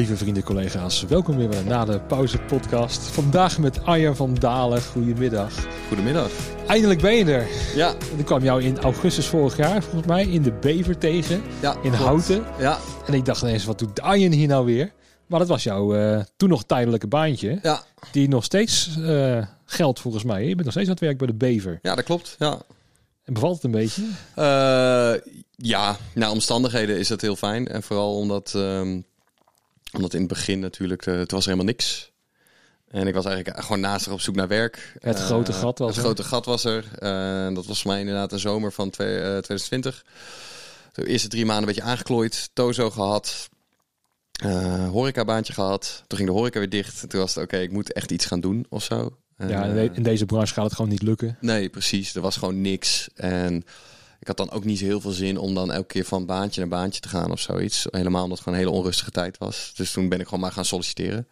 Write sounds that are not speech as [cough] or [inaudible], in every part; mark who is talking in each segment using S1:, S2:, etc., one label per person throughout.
S1: lieve vrienden, collega's. Welkom weer bij de Na de Pauze podcast. Vandaag met Arjen van Dalen. Goedemiddag.
S2: Goedemiddag.
S1: Eindelijk ben je er.
S2: Ja.
S1: Ik kwam jou in augustus vorig jaar, volgens mij, in de Bever tegen.
S2: Ja,
S1: in
S2: klopt.
S1: Houten.
S2: Ja,
S1: En ik dacht ineens, wat doet Arjen hier nou weer? Maar dat was jouw eh, toen nog tijdelijke baantje.
S2: ja.
S1: Die nog steeds eh, geldt volgens mij. Je bent nog steeds aan het werk bij de Bever.
S2: ja, dat klopt. Ja.
S1: En bevalt het een beetje?
S2: Eh, ja, naar omstandigheden is dat heel fijn. En vooral omdat, ehm, omdat in het begin natuurlijk, eh, het was helemaal niks. En ik was eigenlijk gewoon naast op zoek naar werk.
S1: Het
S2: Eh,
S1: grote gat was
S2: Het
S1: er.
S2: grote gat was er. Eh, dat was voor mij inderdaad de zomer van twee- eh, 2020. De eerste drie maanden een beetje aangeklooid. Tozo gehad. eh horecabaantje gehad. Toen ging de horeca weer dicht. Toen was het oké, ik moet echt iets gaan doen of zo.
S1: Ja, in deze branche gaat het gewoon niet lukken.
S2: Nee, precies. Er was gewoon niks. En ik had dan ook niet zo heel veel zin om dan elke keer van baantje naar baantje te gaan of zoiets. Helemaal omdat het gewoon een hele onrustige tijd was. Dus toen ben ik gewoon maar gaan solliciteren.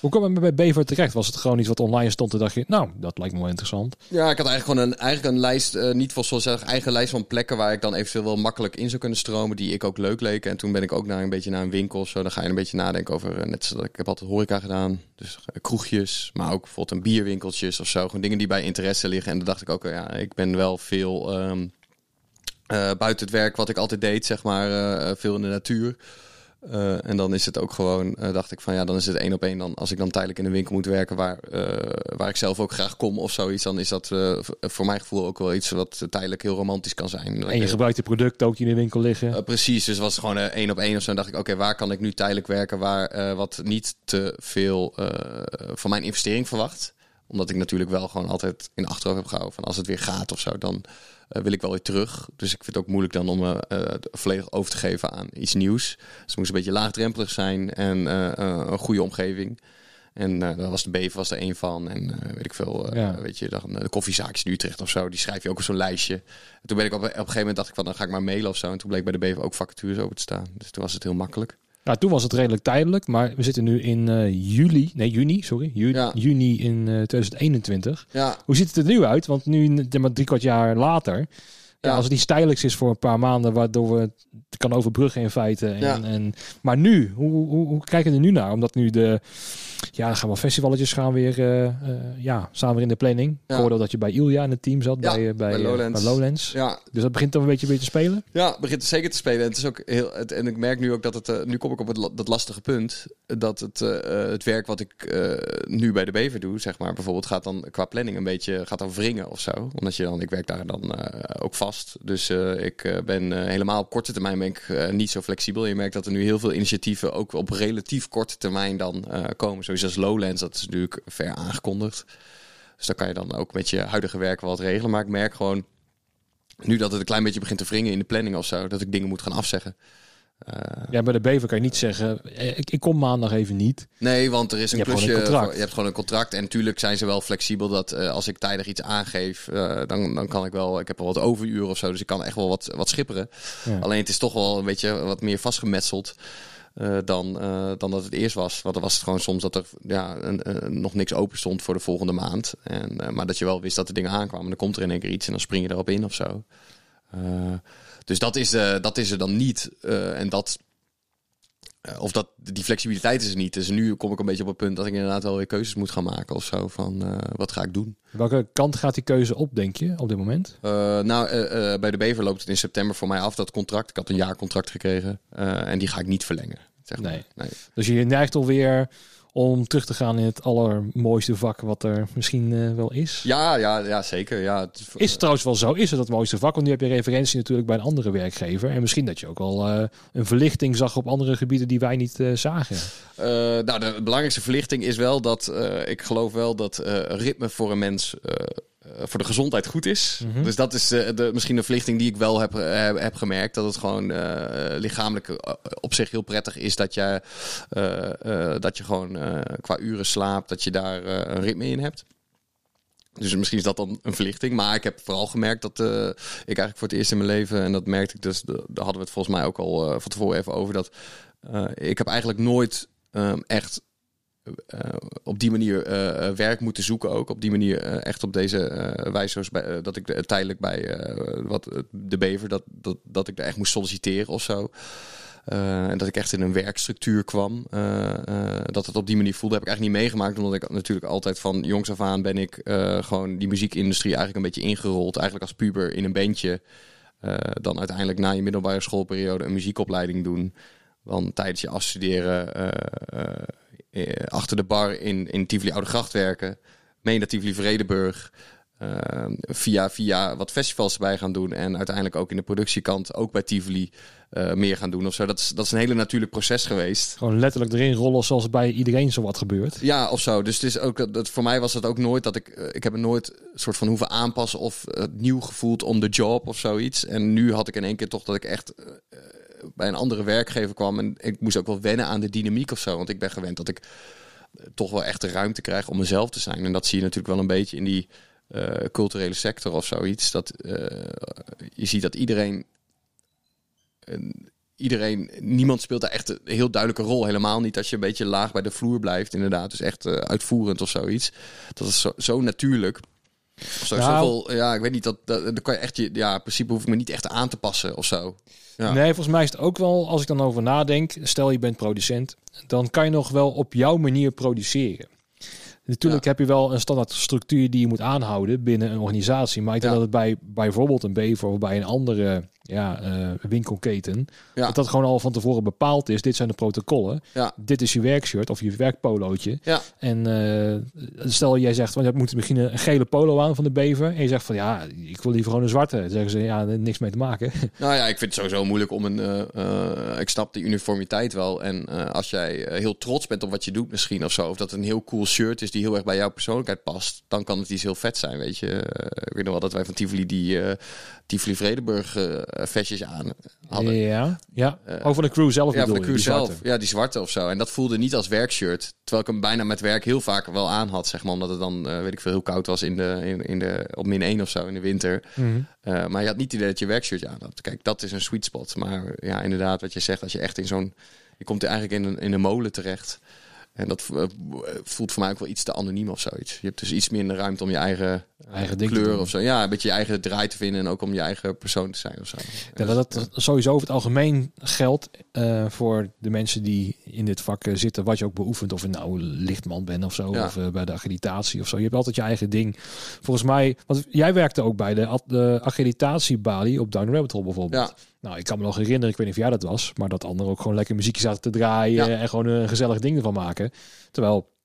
S1: Hoe kwam je bij Bever terecht? Was het gewoon iets wat online stond en dacht je, nou, dat lijkt me wel interessant.
S2: Ja, ik had eigenlijk gewoon een, eigenlijk een lijst, eh, niet voor zoals eigen lijst van plekken waar ik dan eventueel wel makkelijk in zou kunnen stromen, die ik ook leuk leken. En toen ben ik ook naar een beetje naar een winkel of zo. Dan ga je een beetje nadenken over, eh, net zoals ik heb altijd horeca gedaan, dus eh, kroegjes, maar ook bijvoorbeeld een bierwinkeltjes of zo. Gewoon dingen die bij interesse liggen. En dan dacht ik ook, ja, ik ben wel veel ehm, eh, buiten het werk wat ik altijd deed, zeg maar, eh, veel in de natuur. Eh, en dan is het ook gewoon, eh, dacht ik van ja, dan is het één op één. Dan, als ik dan tijdelijk in een winkel moet werken waar, eh, waar ik zelf ook graag kom of zoiets, dan is dat eh, voor mijn gevoel ook wel iets wat tijdelijk heel romantisch kan zijn.
S1: En je gebruikt de producten ook die in de winkel liggen.
S2: Eh, precies, dus het was gewoon eh, één op één of zo. En dacht ik, oké, waar kan ik nu tijdelijk werken waar eh, wat niet te veel eh, van mijn investering verwacht? Omdat ik natuurlijk wel gewoon altijd in achterhoofd heb gehouden van als het weer gaat of zo, dan eh, wil ik wel weer terug. Dus ik vind het ook moeilijk dan om me eh, volledig over te geven aan iets nieuws. Dus het moest een beetje laagdrempelig zijn en eh, eh, een goede omgeving. En eh daar was de Bever was er één van. En eh, weet ik veel, eh,
S1: Ja.
S2: weet je, dan, eh, de koffiezaakjes in Utrecht of zo. Die schrijf je ook op zo'n lijstje. En toen ben ik op, op een gegeven moment dacht ik van, dan ga ik maar mailen of zo. En toen bleek bij de Bever ook vacatures open te staan. Dus toen was het heel makkelijk.
S1: Nou, toen was het redelijk tijdelijk, maar we zitten nu in eh, juli, nee juni, sorry, Ju-
S2: Ja.
S1: juni in eh, 2021.
S2: Ja,
S1: Hoe ziet het er nu uit? Want nu, maar drie kwart jaar later, ja.
S2: Ja.
S1: als het iets tijdelijks is voor een paar maanden, waardoor we het kan overbruggen in feite. En,
S2: Ja.
S1: en, maar nu, hoe, hoe, hoe kijken we er nu naar? Omdat nu de, ja, dan gaan wel festivaletjes gaan weer, eh, eh, ja, staan weer in de planning.
S2: Ja.
S1: Ik hoorde dat je bij Ilja in het team zat,
S2: Ja,
S1: bij, eh, bij,
S2: bij Lowlands.
S1: bij Lowlands.
S2: ja,
S1: Dus dat begint dan een beetje weer te spelen.
S2: Ja, het begint zeker te spelen. En het is ook heel. Het, en ik merk nu ook dat het. nu kom ik op het, dat lastige punt. Dat het, het werk wat ik nu bij de Bever doe, zeg maar, bijvoorbeeld, gaat dan qua planning een beetje gaat dan wringen of zo. Omdat je dan, ik werk daar dan ook vast. Dus ik ben helemaal op korte termijn ben ik niet zo flexibel. Je merkt dat er nu heel veel initiatieven ook op relatief korte termijn dan komen. Zoals als Lowlands, dat is natuurlijk ver aangekondigd. Dus dan kan je dan ook met je huidige werk wel wat regelen. Maar ik merk gewoon nu dat het een klein beetje begint te wringen in de planning of zo, dat ik dingen moet gaan afzeggen. Eh,
S1: Ja, bij de Bever kan je niet zeggen, eh, ik, ik kom maandag even niet.
S2: nee, want er is een
S1: Je hebt
S2: klusje.
S1: een
S2: je hebt gewoon een contract. En natuurlijk zijn ze wel flexibel dat eh, als ik tijdig iets aangeef, dan, dan kan ik wel. Ik heb wel wat overuren of zo, dus ik kan echt wel wat, wat schipperen.
S1: Ja.
S2: Alleen het is toch wel een beetje wat meer vastgemetseld. Eh, dan, eh, dan dat het eerst was. Want dan was het gewoon soms dat er ja, een, een- nog niks open stond voor de volgende maand. En, eh, maar dat je wel wist dat de dingen aankwamen. Dan komt er in één keer iets en dan spring je erop in of zo. Eh, dus dat is, eh, dat is er dan niet. Eh, en dat, eh, of dat, die flexibiliteit is er niet. Dus nu kom ik een beetje op het punt dat ik inderdaad wel weer keuzes moet gaan maken of zo. Van eh, wat ga ik doen?
S1: Welke kant gaat die keuze op, denk je, op dit moment?
S2: Eh, nou, eh, eh, bij de Bever loopt het in september voor mij af, dat contract. Ik had een jaarcontract gekregen eh, en die ga ik niet verlengen. Zeg maar.
S1: Nee.
S2: nee.
S1: Dus je neigt alweer om terug te gaan in het allermooiste vak wat er misschien eh, wel is.
S2: Ja, ja, ja, zeker. Ja, het-
S1: Is het trouwens wel zo? Is het het mooiste vak? Want nu heb je referentie natuurlijk bij een andere werkgever. En misschien dat je ook al eh, een verlichting zag op andere gebieden die wij niet eh, zagen.
S2: Nou, de belangrijkste verlichting is wel dat ik geloof wel dat ritme voor een mens voor de gezondheid goed is.
S1: Mhm.
S2: Dus dat is eh, de, misschien een verlichting die ik wel heb, eh, heb, heb gemerkt. Dat het gewoon eh, lichamelijk eh, op zich heel prettig is dat je, eh, eh, dat je gewoon eh, qua uren slaapt, dat je daar eh, een ritme in hebt. Dus misschien is dat dan een verlichting. Maar ik heb vooral gemerkt dat eh, ik eigenlijk voor het eerst in mijn leven, en dat merkte ik dus, de- daar hadden we het volgens mij ook al eh, van tevoren even over, dat eh, ik heb eigenlijk nooit ehm, echt eh, op die manier eh, eh, werk moeten zoeken ook. Op die manier eh, echt op deze eh, wijze bij, eh, dat ik de- tijdelijk bij eh, wat, eh, de Bever, dat, dat, dat ik daar echt moest solliciteren of zo. En dat ik echt in een werkstructuur kwam. Uh, dat het op die manier voelde, heb ik eigenlijk niet meegemaakt. Omdat ik natuurlijk altijd van jongs af aan ben ik gewoon die muziekindustrie eigenlijk een beetje ingerold. Eigenlijk als puber in een bandje. dan uiteindelijk na je middelbare schoolperiode een muziekopleiding doen. Dan tijdens je afstuderen achter de bar in, in Tivoli Oude Gracht werken. Mee naar Tivoli Vredeburg. Ehm, via, via wat festivals erbij gaan doen. En uiteindelijk ook in de productiekant, ook bij Tivoli, uh, meer gaan doen of zo. Dat is, dat is een hele natuurlijk proces geweest.
S1: Gewoon letterlijk erin rollen zoals bij iedereen zo wat gebeurt.
S2: Ja, of zo. Dus het is ook, dat, voor mij was het ook nooit dat ik... Uh, ik heb me nooit soort van hoeven aanpassen of uh, nieuw gevoeld on the job of zoiets. En nu had ik in één keer toch dat ik echt bij een andere werkgever kwam. En ik moest ook wel wennen aan de dynamiek of zo. Want ik ben gewend dat ik toch wel echt de ruimte krijg om mezelf te zijn. En dat zie je natuurlijk wel een beetje in die uh, culturele sector of zoiets. Dat uh, je ziet dat iedereen. Uh, iedereen, niemand speelt daar echt een heel duidelijke rol. Helemaal niet als je een beetje laag bij de vloer blijft, inderdaad. Dus echt uitvoerend of zoiets. Dat is zo, zo natuurlijk. Zo, nou, zoveel, ja, ik weet niet, dat, dat, dan kan je echt je, ja, in principe hoef ik me niet echt aan te passen of zo.
S1: Ja. Nee, volgens mij is het ook wel, als ik dan over nadenk, stel je bent producent, dan kan je nog wel op jouw manier produceren. Natuurlijk heb je wel een standaard structuur die je moet aanhouden binnen een organisatie. Maar ik denk dat het bij bijvoorbeeld een Bever of bij een andere ja, uh, winkelketen. Ja. Dat dat gewoon al van tevoren bepaald is. Dit zijn de protocollen.
S2: Ja.
S1: Dit is je werkshirt of je werkpolootje.
S2: Ja.
S1: En uh, stel jij zegt, want je moet misschien een gele polo aan van de bever. En je zegt van ja, ik wil liever gewoon een zwarte. Dan zeggen ze ja, niks mee te maken. [laughs]
S2: Nou ja, ik vind het sowieso moeilijk om een. Uh, ik snap de uniformiteit wel. En als jij heel trots bent op wat je doet, misschien of zo. Of dat een heel cool shirt is die heel erg bij jouw persoonlijkheid past. Dan kan het iets heel vet zijn. Weet je. ik weet nog wel dat wij van Tivoli die Tivoli Vredenburg vestjes aan hadden.
S1: Ja, ja. Over de crew zelf
S2: Ja, van de crew zelf. Ja, die zwarte of zo. En dat voelde niet als werkshirt. Terwijl ik hem bijna met werk heel vaak wel aan had, zeg maar. Omdat het dan, uh, weet ik veel, heel koud was in de, in, in de, op min 1 of zo in de winter.
S1: Mm -hmm.
S2: uh, maar je had niet het idee dat je werkshirtje aan had. Kijk, dat is een sweet spot. Maar ja, inderdaad, wat je zegt, als je echt in zo'n... Je komt eigenlijk in een, in een molen terecht... En dat voelt voor mij ook wel iets te anoniem of zoiets. Je hebt dus iets minder ruimte om je eigen,
S1: eigen
S2: kleur of zo. Ja, een beetje je eigen draai te vinden en ook om je eigen persoon te zijn of zo.
S1: Ja, dat, dat sowieso over het algemeen geldt uh, voor de mensen die in dit vak zitten, wat je ook beoefent. Of je nou lichtman bent of zo, ja. of uh, bij de accreditatie of zo. Je hebt altijd je eigen ding. Volgens mij, want jij werkte ook bij de, de accreditatiebalie op Down Rabbit Hole bijvoorbeeld.
S2: Ja.
S1: Nou, ik kan me nog herinneren, ik weet niet of jij dat was, maar dat anderen ook gewoon lekker muziekje zaten te draaien ja. en gewoon een gezellig ding ervan maken. Terwijl,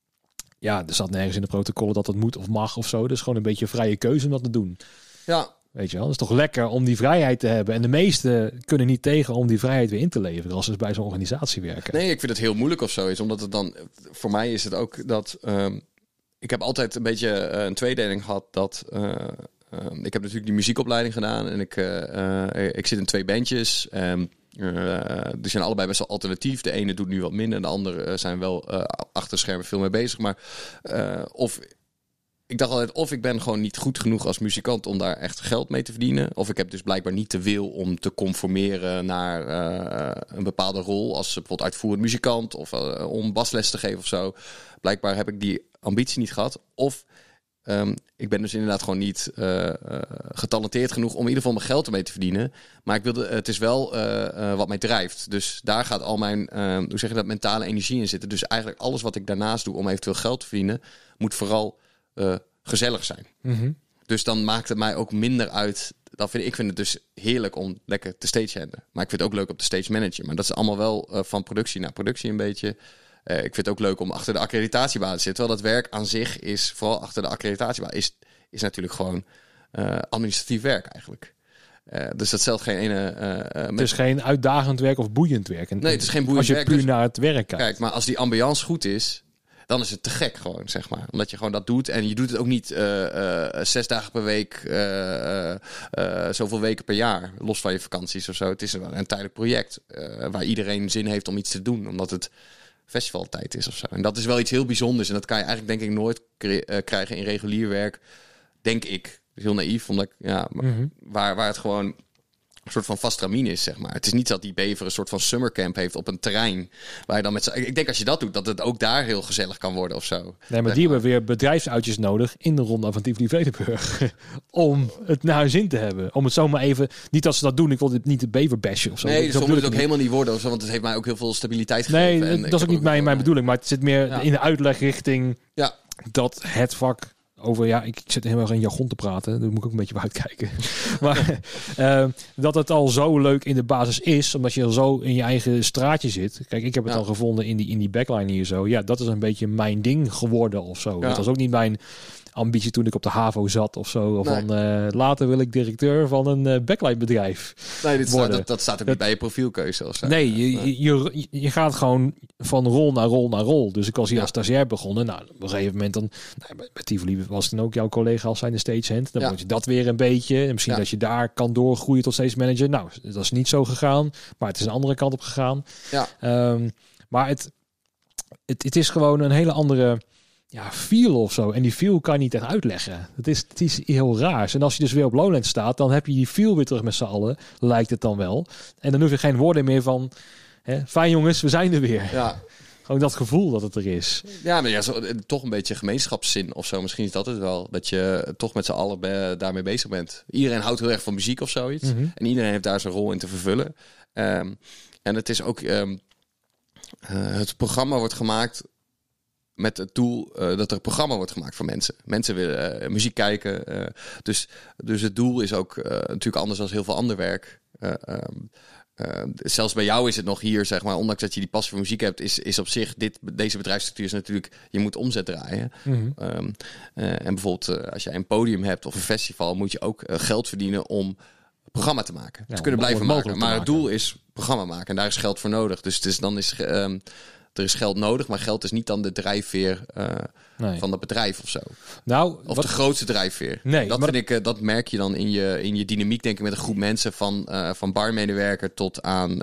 S1: ja, er zat nergens in de protocollen dat het moet of mag of zo. Dus gewoon een beetje vrije keuze om dat te doen.
S2: Ja.
S1: Weet je wel, het is toch lekker om die vrijheid te hebben. En de meesten kunnen niet tegen om die vrijheid weer in te leveren als ze bij zo'n organisatie werken.
S2: Nee, ik vind het heel moeilijk of zo is, omdat het dan, voor mij is het ook dat, um, ik heb altijd een beetje uh, een tweedeling gehad dat, uh, uh, ik heb natuurlijk die muziekopleiding gedaan en ik, ik zit in twee bandjes. Um, die zijn allebei best wel alternatief. De ene doet nu wat minder, de andere zijn wel uh, achter schermen veel mee bezig. Maar of ik dacht altijd, of ik ben gewoon niet goed genoeg als muzikant om daar echt geld mee te verdienen. Of ik heb dus blijkbaar niet de wil om te conformeren naar een bepaalde rol. Als bijvoorbeeld uitvoerend muzikant of om basles te geven of zo. Blijkbaar heb ik die ambitie niet gehad. Of Um, ik ben dus inderdaad gewoon niet uh, uh, getalenteerd genoeg om in ieder geval mijn geld ermee te verdienen. Maar ik wilde, het is wel uh, wat mij drijft. Dus daar gaat al mijn, ehm, hoe zeg je dat, mentale energie in zitten. Dus eigenlijk alles wat ik daarnaast doe om eventueel geld te verdienen, moet vooral gezellig zijn.
S1: Mm -hmm.
S2: Dus dan maakt het mij ook minder uit. Dat vind, ik vind het dus heerlijk om lekker te stagehanden. Maar ik vind het ook leuk op de stage manager. Maar dat is allemaal wel van productie naar productie een beetje. Uh, ik vind het ook leuk om achter de accreditatiebaan te zitten. Terwijl dat werk aan zich is, vooral achter de accreditatiebaan, is, is natuurlijk gewoon uh, administratief werk eigenlijk. Uh, dus dat stelt geen ene. Uh,
S1: het is geen uitdagend werk of boeiend werk.
S2: Nee, het is geen boeiend
S1: werk. Als je puur
S2: dus,
S1: naar het werk kijkt.
S2: Kijk, maar als die ambiance goed is, dan is het te gek gewoon, zeg maar. Omdat je gewoon dat doet. En je doet het ook niet uh, zes dagen per week, zoveel weken per jaar. Los van je vakanties of zo. Het is een, een tijdelijk project waar iedereen zin heeft om iets te doen. Omdat het festivaltijd is of zo. En dat is wel iets heel bijzonders. En dat kan je eigenlijk denk ik nooit krijgen in regulier werk. Denk ik. heel naïef, omdat ik, ja,
S1: mm -hmm.
S2: waar, waar het gewoon een soort van vastramine is, zeg maar. Het is niet dat die bever een soort van summercamp heeft op een terrein. Waar je dan met Ik denk als je dat doet, dat het ook daar heel gezellig kan worden of zo.
S1: Nee, maar die hebben weer bedrijfsuitjes nodig in de ronde van Tivoli Vredenburg. [laughs] om het naar hun zin te hebben. Om het zomaar even... Niet dat ze dat doen, ik wil dit niet de bever bashen of zo.
S2: Nee,
S1: Dat
S2: dus moet het ook
S1: niet.
S2: helemaal niet worden of zo. Want het heeft mij ook heel veel stabiliteit
S1: Nee,
S2: gegeven. en ik
S1: dat is ook niet mijn, mijn bedoeling. Maar het zit meer
S2: Ja.
S1: in de uitleg richting
S2: Ja,
S1: dat het vak over, ja, ik zit erg in jargon te praten, daar moet ik ook een beetje [laughs] uitkijken. [laughs] maar [laughs] eh, dat het al zo leuk in de basis is, omdat je al zo in je eigen straatje zit. Kijk, ik heb het
S2: Ja.
S1: al gevonden in die, in die backline hier zo. Ja, dat is een beetje mijn ding geworden of zo.
S2: Ja.
S1: Dat was ook niet mijn ambitie toen ik op de HAVO zat of zo. Of
S2: Nee.
S1: van eh, later wil ik directeur van een eh backline bedrijf.
S2: nee, dit staat,
S1: worden.
S2: dat, dat staat ook niet bij je profielkeuze of zo.
S1: Nee, je, je, je, je gaat gewoon van rol naar rol naar rol. Dus ik was hier
S2: Ja.
S1: als stagiair begonnen. Nou, op een gegeven moment dan... Nou, bij Tivoli was dan ook jouw collega als zijnde stagehand. Dan
S2: Ja.
S1: moet je dat weer een beetje. En misschien
S2: Ja.
S1: dat je daar kan doorgroeien tot stage manager. Nou, dat is niet zo gegaan. Maar het is een andere kant op gegaan.
S2: Ja.
S1: Ehm, maar het, het, het is gewoon een hele andere ja, feel of zo. En die feel kan je niet echt uitleggen. Het is, het is heel raars. En als je dus weer op Lowland staat, dan heb je die feel weer terug met z'n allen. Lijkt het dan wel. En dan hoef je geen woorden meer van... Hè, fijn jongens, we zijn er weer.
S2: Ja, [laughs]
S1: Gewoon dat gevoel dat het er is.
S2: ja maar ja, zo, eh, toch een beetje gemeenschapszin of zo. Misschien is dat het wel. Dat je toch met z'n allen be- daarmee bezig bent. Iedereen houdt heel erg van muziek of zoiets.
S1: Mhm.
S2: En iedereen heeft daar zijn rol in te vervullen. Ehm, en het is ook... ehm, eh, het programma wordt gemaakt met het doel eh, dat er een programma wordt gemaakt voor mensen. Mensen willen eh, muziek kijken. eh, dus, dus het doel is ook natuurlijk anders dan heel veel ander werk. Eh, zelfs bij jou is het nog hier, zeg maar, ondanks dat je die passie voor muziek hebt, is, is op zich dit, deze bedrijfsstructuur is natuurlijk, je moet omzet draaien.
S1: Mhm.
S2: Ehm, eh, en bijvoorbeeld als jij een podium hebt of een festival, moet je ook geld verdienen om programma te maken.
S1: Ja,
S2: te kunnen blijven maken. Maar het doel is programma maken en daar is geld voor nodig. Dus, dus dan is ehm, er is geld nodig, maar geld is niet dan de drijfveer eh,
S1: Nee.
S2: van dat bedrijf of zo.
S1: nou,
S2: Of
S1: wat,
S2: de grootste drijfveer.
S1: Nee,
S2: dat,
S1: maar
S2: vind ik, eh, dat merk je dan in je, in je dynamiek, denk ik, met een groep mensen. Van, eh, van barmedewerker tot aan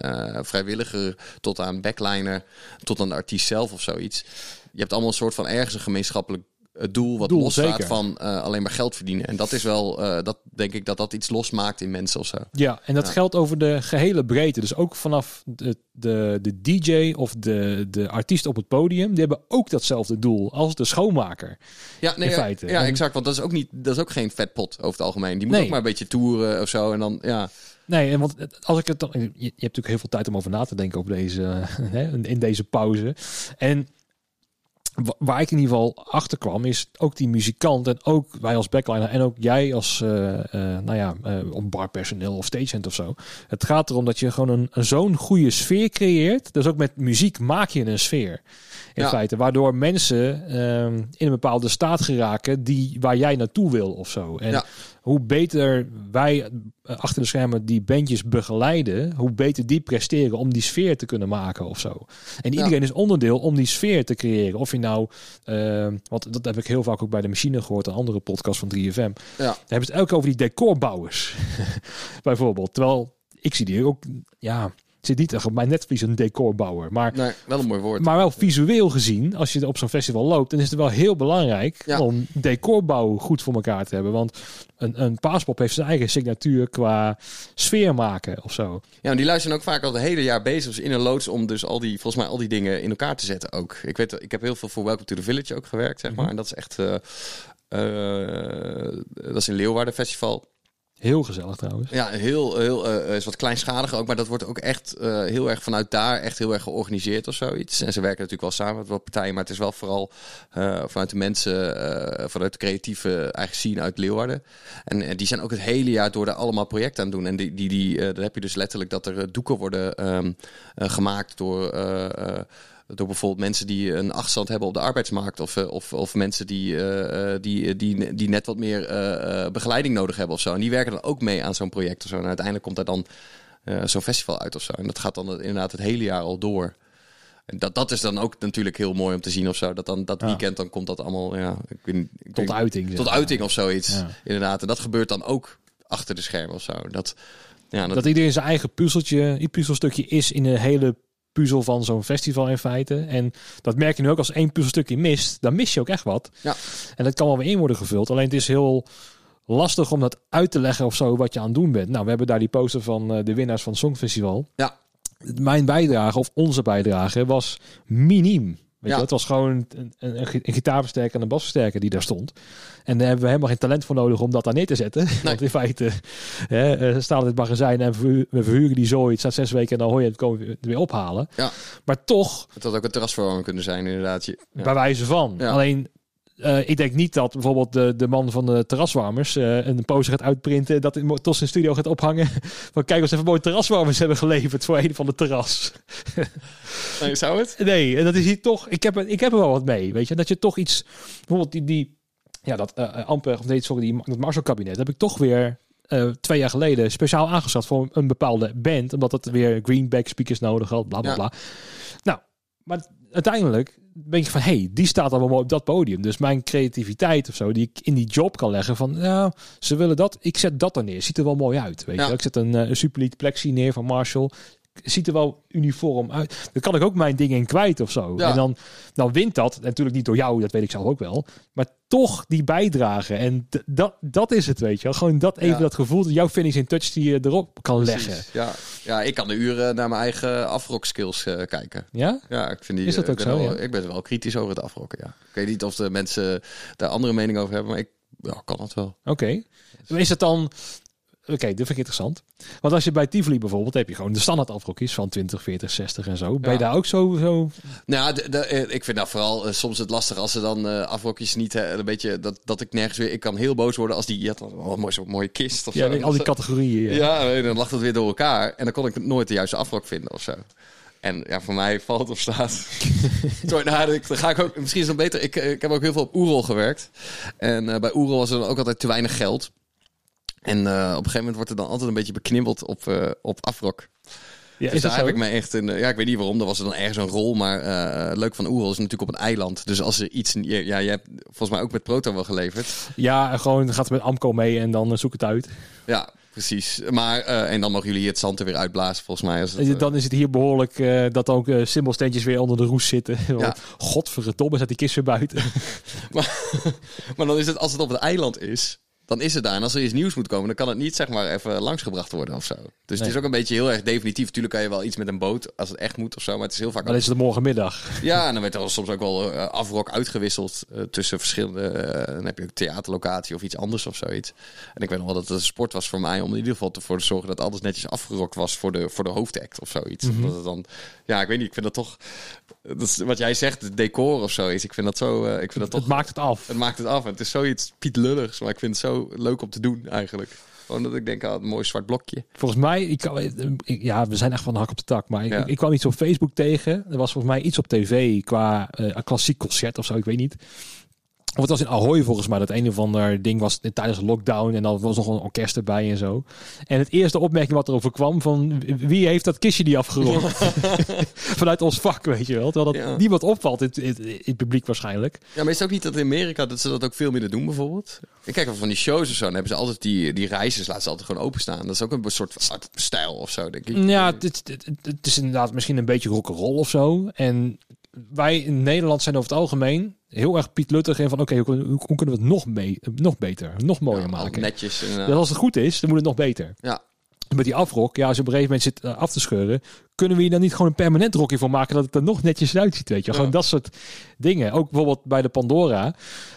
S2: vrijwilliger, tot aan backliner, tot aan de artiest zelf of zoiets. Je hebt allemaal een soort van ergens een gemeenschappelijk eh, doel wat
S1: Doel,
S2: losstaat
S1: zeker.
S2: van eh, alleen maar geld verdienen. En dat is wel, eh, dat denk ik dat dat iets losmaakt in mensen of zo.
S1: ja, en dat
S2: Ja.
S1: geldt over de gehele breedte. Dus ook vanaf de, de, de DJ of de, de artiest op het podium. Die hebben ook datzelfde doel als de schoonmaker.
S2: Ja, nee,
S1: In
S2: ja,
S1: feite.
S2: Ja,
S1: En-
S2: exact. Want dat is ook niet, dat is ook geen vetpot over het algemeen. Die moet
S1: Nee.
S2: ook maar een beetje toeren of zo. En dan, ja.
S1: Nee, en want het- als ik het dan. Je, je hebt natuurlijk heel veel tijd om over na te denken op deze, [laughs] hè, in deze pauze. En waar ik in ieder geval achter kwam, is ook die muzikant en ook wij als backliner en ook jij als, eh, eh, nou ja, eh barpersoneel of stagehand of zo. Het gaat erom dat je gewoon een, een zo'n goede sfeer creëert. Dus ook met muziek maak je een sfeer. In
S2: Ja.
S1: feite, waardoor mensen ehm, in een bepaalde staat geraken die waar jij naartoe wil of zo. En
S2: Ja.
S1: hoe beter wij achter de schermen die bandjes begeleiden, hoe beter die presteren om die sfeer te kunnen maken of zo. En iedereen is onderdeel om die sfeer te creëren. Of je nou, eh, want dat heb ik heel vaak ook bij de machine gehoord, een andere podcast van 3FM.
S2: Ja.
S1: Daar hebben ze het elke over die decorbouwers, [laughs] bijvoorbeeld. Terwijl ik zie die ook, ja, het zit niet echt op mijn netvlies een decorbouwer, maar
S2: Nee, wel een mooi woord.
S1: maar wel visueel gezien, als je op zo'n festival loopt, dan is het wel heel belangrijk
S2: Ja.
S1: om decorbouw goed voor elkaar te hebben. Want een, een paaspop heeft zijn eigen signatuur qua sfeer maken of zo.
S2: Ja, en die luisteren ook vaak al het hele jaar bezig dus in een loods om dus al die, volgens mij al die dingen in elkaar te zetten ook. Ik weet, ik heb heel veel voor Welcome to the Village ook gewerkt, zeg maar.
S1: Mhm.
S2: En dat is echt, eh, eh, dat is in Leeuwarden Festival.
S1: Heel gezellig trouwens.
S2: Ja, heel, heel eh, is wat kleinschaliger ook, maar dat wordt ook echt eh, heel erg vanuit daar echt heel erg georganiseerd of zoiets. En ze werken natuurlijk wel samen met wat partijen, maar het is wel vooral eh, vanuit de mensen, eh, vanuit de creatieve eigen scene uit Leeuwarden. En, eh, die zijn ook het hele jaar door daar allemaal projecten aan doen. En die, die, die, eh, dan heb je dus letterlijk dat er eh, doeken worden ehm, eh, gemaakt door. Door bijvoorbeeld mensen die een achterstand hebben op de arbeidsmarkt. Of, eh, of, of mensen die, eh, eh, die, die, die net wat meer begeleiding nodig hebben of zo. En die werken dan ook mee aan zo'n project of zo. En uiteindelijk komt daar dan zo'n festival uit of zo. En dat gaat dan inderdaad het hele jaar al door. En dat, dat is dan ook natuurlijk heel mooi om te zien of zo. Dat dan dat
S1: Ja.
S2: weekend dan komt dat allemaal ja, ik weet, ik
S1: Tot uiting.
S2: tot uiting of zoiets.
S1: Ja.
S2: Inderdaad. En dat gebeurt dan ook achter de schermen of zo. Dat, ja, dat,
S1: Dat iedereen zijn eigen puzzeltje, puzzelstukje is in een hele puzzel van zo'n festival in feite. En dat merk je nu ook als één puzzelstukje mist, dan mis je ook echt wat.
S2: Ja.
S1: En dat kan wel weer in worden gevuld. Alleen het is heel lastig om dat uit te leggen of zo wat je aan het doen bent. Nou, we hebben daar die poster van eh, de winnaars van het Songfestival.
S2: Ja.
S1: Mijn bijdrage, of onze bijdrage, was miniem. Weet
S2: Ja.
S1: je, het was gewoon een, een, een, gi- een gitaarversterker en een basversterker die daar stond. En daar hebben we helemaal geen talent voor nodig om dat daar neer te zetten. [laughs] Want in feite hè, eh, staat het in het magazijn en we verhuren die zooi. Het staat zes weken en dan hoor je het komen we weer ophalen.
S2: Ja.
S1: Maar toch,
S2: Het had ook een terrasverwarming kunnen zijn, inderdaad. Je- Ja.
S1: bij wijze van. Alleen, eh, ik denk niet dat bijvoorbeeld de, de man van de terraswarmers eh, een poster gaat uitprinten. Dat in tot zijn studio gaat ophangen. [laughs] Van kijk, eens even mooie terraswarmers hebben geleverd voor een van de terras. [laughs]
S2: Nee, zou het?
S1: Nee, en dat is hier toch. Ik heb, er- ik heb er wel wat mee. Weet je, dat je toch iets. Bijvoorbeeld die. die ja, dat eh Amper, of nee, sorry, die, dat Marshall-kabinet. heb ik toch weer. twee jaar geleden speciaal aangeschaft voor een bepaalde band. Omdat het weer greenback speakers nodig had. Bla bla
S2: Ja.
S1: bla. Nou, maar uiteindelijk denk je van, hé, hey, die staat allemaal mooi op dat podium. Dus mijn creativiteit of zo, die ik in die job kan leggen van, nou, ze willen dat, ik zet dat er neer. Ziet er wel mooi uit, weet
S2: Ja.
S1: je. Ik zet een, eh, een Plexi neer van Marshall. Ziet er wel uniform uit. Dan kan ik ook mijn dingen in kwijt of zo.
S2: Ja.
S1: En dan, dan wint dat. En natuurlijk niet door jou, dat weet ik zelf ook wel. Maar toch die bijdrage. En dat, dat is het, weet je wel. Gewoon dat even
S2: Ja.
S1: dat gevoel, dat jouw finishing touch die je erop kan
S2: Precies,
S1: leggen.
S2: Ja. ja, ik kan de uren naar mijn eigen afrock skills eh, kijken.
S1: Ja?
S2: Ja, ik vind die.
S1: Is dat
S2: eh,
S1: ook zo,
S2: wel-
S1: ja?
S2: Ik ben wel kritisch over het afrokken. Ja. Ik weet niet of de mensen daar andere mening over hebben, maar ik ja, kan het wel.
S1: Oké. Is het dan... Oké, dat vind ik interessant. Want als je bij Tivoli bijvoorbeeld, heb je gewoon de standaard afrokjes van 20, 40, 60 en zo. Ben je
S2: Ja.
S1: daar ook zo... zo...
S2: Nou, de, de- eh, ik vind dat vooral eh, soms het lastig als ze dan eh afrokjes niet een beetje dat, dat ik nergens weer. Ik kan heel boos worden als die. Je had dan mooi, zo'n mooie kist of
S1: Ja,
S2: zo.
S1: al die categorieën. Ja.
S2: Ja, dan lag dat weer door elkaar. En dan kon ik nooit de juiste afrok vinden of zo. En ja, voor mij valt of staat. [laughs] Sorry, nou, ik- dan ga ik ook. Misschien is het beter. Ik, ik heb ook heel veel op Oerol gewerkt. En bij Oerol was er dan ook altijd te weinig geld. En eh, op een gegeven moment wordt er dan altijd een beetje beknibbeld op, eh, op afrok.
S1: Ja,
S2: Dus daar heb ik me echt een. Ja, ik weet niet waarom. Er was er dan ergens een rol. Maar eh, leuk van Oerol is natuurlijk op een eiland. Dus als er iets. Ja, je hebt volgens mij ook met Proto wel geleverd.
S1: Ja, gewoon gaat met Amco mee en dan eh, zoek het uit.
S2: Ja, precies. Maar. eh, en dan mogen jullie het zand er weer uitblazen, volgens mij. Als het, eh,
S1: dan is het hier behoorlijk eh, dat ook eh symbolsteentjes weer onder de roes zitten. [laughs]
S2: Ja.
S1: Godverdomme, zet die kist weer buiten. [laughs]
S2: Maar dan is het, als het op het eiland is, dan is het daar. En als er iets nieuws moet komen, dan kan het niet zeg maar even langsgebracht worden of zo. Dus het is ook een beetje heel erg definitief. Tuurlijk kan je wel iets met een boot als het echt moet of zo. Maar het is heel vaak.
S1: Dan is het morgenmiddag.
S2: Ja, en dan werd er soms ook wel eh, afrok uitgewisseld eh, tussen verschillende. eh, dan heb je ook theaterlocatie of iets anders of zoiets. En ik weet nog wel dat het een sport was voor mij om in ieder geval ervoor te zorgen dat alles netjes afgerokt was voor de, voor de hoofdact of zoiets.
S1: Mhm.
S2: Dat het dan, ja, ik weet niet, ik vind dat toch. Dat is wat jij zegt, het decor of zoiets. Ik vind dat zo. eh, ik vind dat toch.
S1: Het maakt het af.
S2: Het maakt het af. En het is zoiets pietlulligs, maar ik vind het zo leuk om te doen eigenlijk. Gewoon dat ik denk, ah, een mooi zwart blokje.
S1: Volgens mij, ik, ja, we zijn echt van de hak op de tak. Maar ik,
S2: Ja.
S1: ik kwam iets op Facebook tegen. Er was volgens mij iets op tv qua eh, een klassiek concert of zo, ik weet niet. Of het was in Ahoy volgens mij, dat een of ander ding was tijdens de lockdown. En dan was nog een orkest erbij en zo. En het eerste opmerking wat erover kwam van wie heeft dat kistje die afgerond? [laughs] Vanuit ons vak, weet je wel. Terwijl dat
S2: Ja.
S1: niemand opvalt in, het- in, het- in het publiek waarschijnlijk.
S2: Ja, maar is het ook niet dat in Amerika dat ze dat ook veel minder doen bijvoorbeeld? Ik kijk wel van die shows of zo, dan hebben ze altijd die, die laten ze altijd gewoon openstaan. Dat is ook een soort van stijl of zo, denk ik.
S1: Ja, het, het, het- het is inderdaad misschien een beetje rock'n'roll of zo. En wij in Nederland zijn over het algemeen heel erg Piet Luttig in van oké, hoe, kunnen- hoe, hoe kunnen we het nog, mee, nog beter, nog mooier
S2: Ja,
S1: maken?
S2: Netjes. En,
S1: Dus als het goed is, dan moet het nog beter.
S2: ja.
S1: Met die afrok, ja, als je op een gegeven moment zit eh, af te scheuren, kunnen we hier dan niet gewoon een permanent rokje voor maken dat het er nog netjes uitziet, weet je? Gewoon dat soort dingen. Ook bijvoorbeeld bij de Pandora.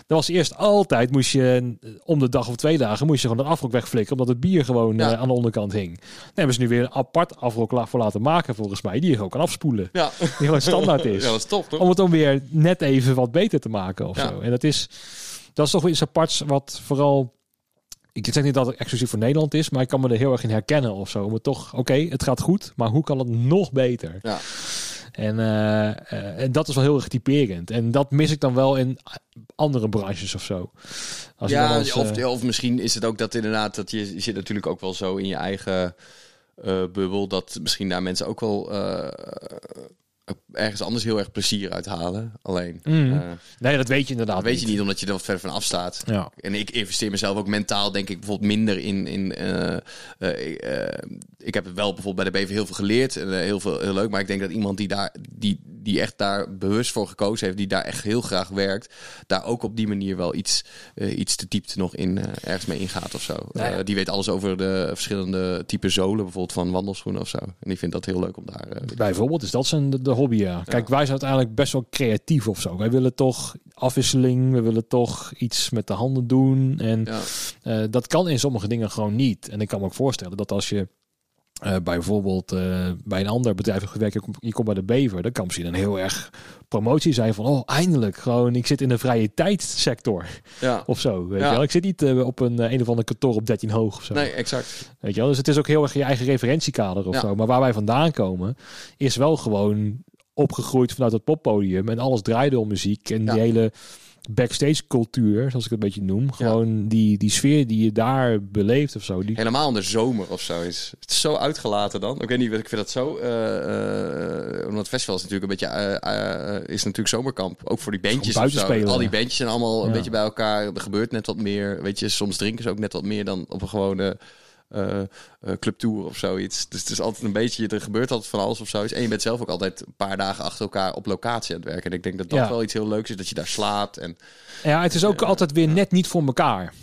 S1: Dat was eerst altijd, moest je eh, om de dag of twee dagen, moest je gewoon een afrok wegflikken, omdat het bier gewoon
S2: Ja.
S1: eh, aan de onderkant hing. Dan hebben ze nu weer een apart afrok voor laten maken, volgens mij, die je gewoon kan afspoelen.
S2: Ja.
S1: Die gewoon standaard [laughs] is.
S2: ja, dat is toch?
S1: Om het dan weer net even wat beter te maken of zo. En dat is, dat is toch weer iets aparts wat vooral... Ik zeg niet dat het exclusief voor Nederland is, maar ik kan me er heel erg in herkennen of zo. Het toch, oké, het gaat goed, maar hoe kan het nog beter?
S2: Ja.
S1: En, eh, eh, en dat is wel heel erg typerend. En dat mis ik dan wel in andere branches of zo. Als
S2: Ja,
S1: als,
S2: of,
S1: eh,
S2: of misschien is het ook dat inderdaad, dat je, je zit natuurlijk ook wel zo in je eigen eh, bubbel, dat misschien daar mensen ook wel eh, ergens anders heel erg plezier uit halen. Alleen,
S1: Mm. nee, dat weet je inderdaad
S2: dat weet je niet omdat je er wat verder van afstaat.
S1: Ja.
S2: En ik investeer mezelf ook mentaal, denk ik, bijvoorbeeld minder in. in eh, eh, ik heb wel bijvoorbeeld bij de BV heel veel geleerd. En, heel, veel, heel leuk. Maar ik denk dat iemand die daar die, die echt daar bewust voor gekozen heeft, die daar echt heel graag werkt, daar ook op die manier wel iets, iets te diepte nog in ergens mee ingaat of zo.
S1: Nou
S2: die weet alles over de verschillende type zolen, bijvoorbeeld van wandelschoenen of zo. En die vindt dat heel leuk om daar.
S1: Bijvoorbeeld is dat zijn de, de hobby. Ja. Kijk, wij zijn uiteindelijk best wel creatief of zo. Wij willen toch afwisseling, we willen toch iets met de handen doen. En ja. dat kan in sommige dingen gewoon niet. En ik kan me ook voorstellen dat als je uh, bijvoorbeeld uh, bij een ander bedrijf gewerkt, je komt bij de Bever, dan kan misschien een heel erg promotie zijn van, oh, eindelijk, gewoon, ik zit in de vrije tijdsector
S2: ja.
S1: of zo, weet ja. je wel. Ik zit niet uh, op een, een of ander kantoor op 13 hoog of zo.
S2: Nee, exact.
S1: Weet je wel, dus het is ook heel erg je eigen referentiekader of ja. zo. Maar waar wij vandaan komen, is wel gewoon opgegroeid vanuit het poppodium en alles draaide om muziek en die hele backstage cultuur, zoals ik het een beetje noem. Gewoon die, die sfeer die je daar beleeft of zo. Die...
S2: Helemaal in de zomer of zo. Is, het is zo uitgelaten dan. Ik weet niet, ik vind dat zo... Uh, uh, omdat het festival is natuurlijk een beetje... Uh, is natuurlijk zomerkamp. Ook voor die bandjes of zo. Al die bandjes zijn allemaal een beetje bij elkaar. Er gebeurt net wat meer. Weet je, soms drinken ze ook net wat meer dan op een gewone clubtour of zoiets. Dus het is altijd een beetje, er gebeurt altijd van alles of zoiets. En je bent zelf ook altijd een paar dagen achter elkaar op locatie aan het werken. En ik denk dat dat
S1: Ja.
S2: wel iets heel leuks is, dat je daar slaapt. En
S1: Ja, het is ook altijd weer net niet voor elkaar.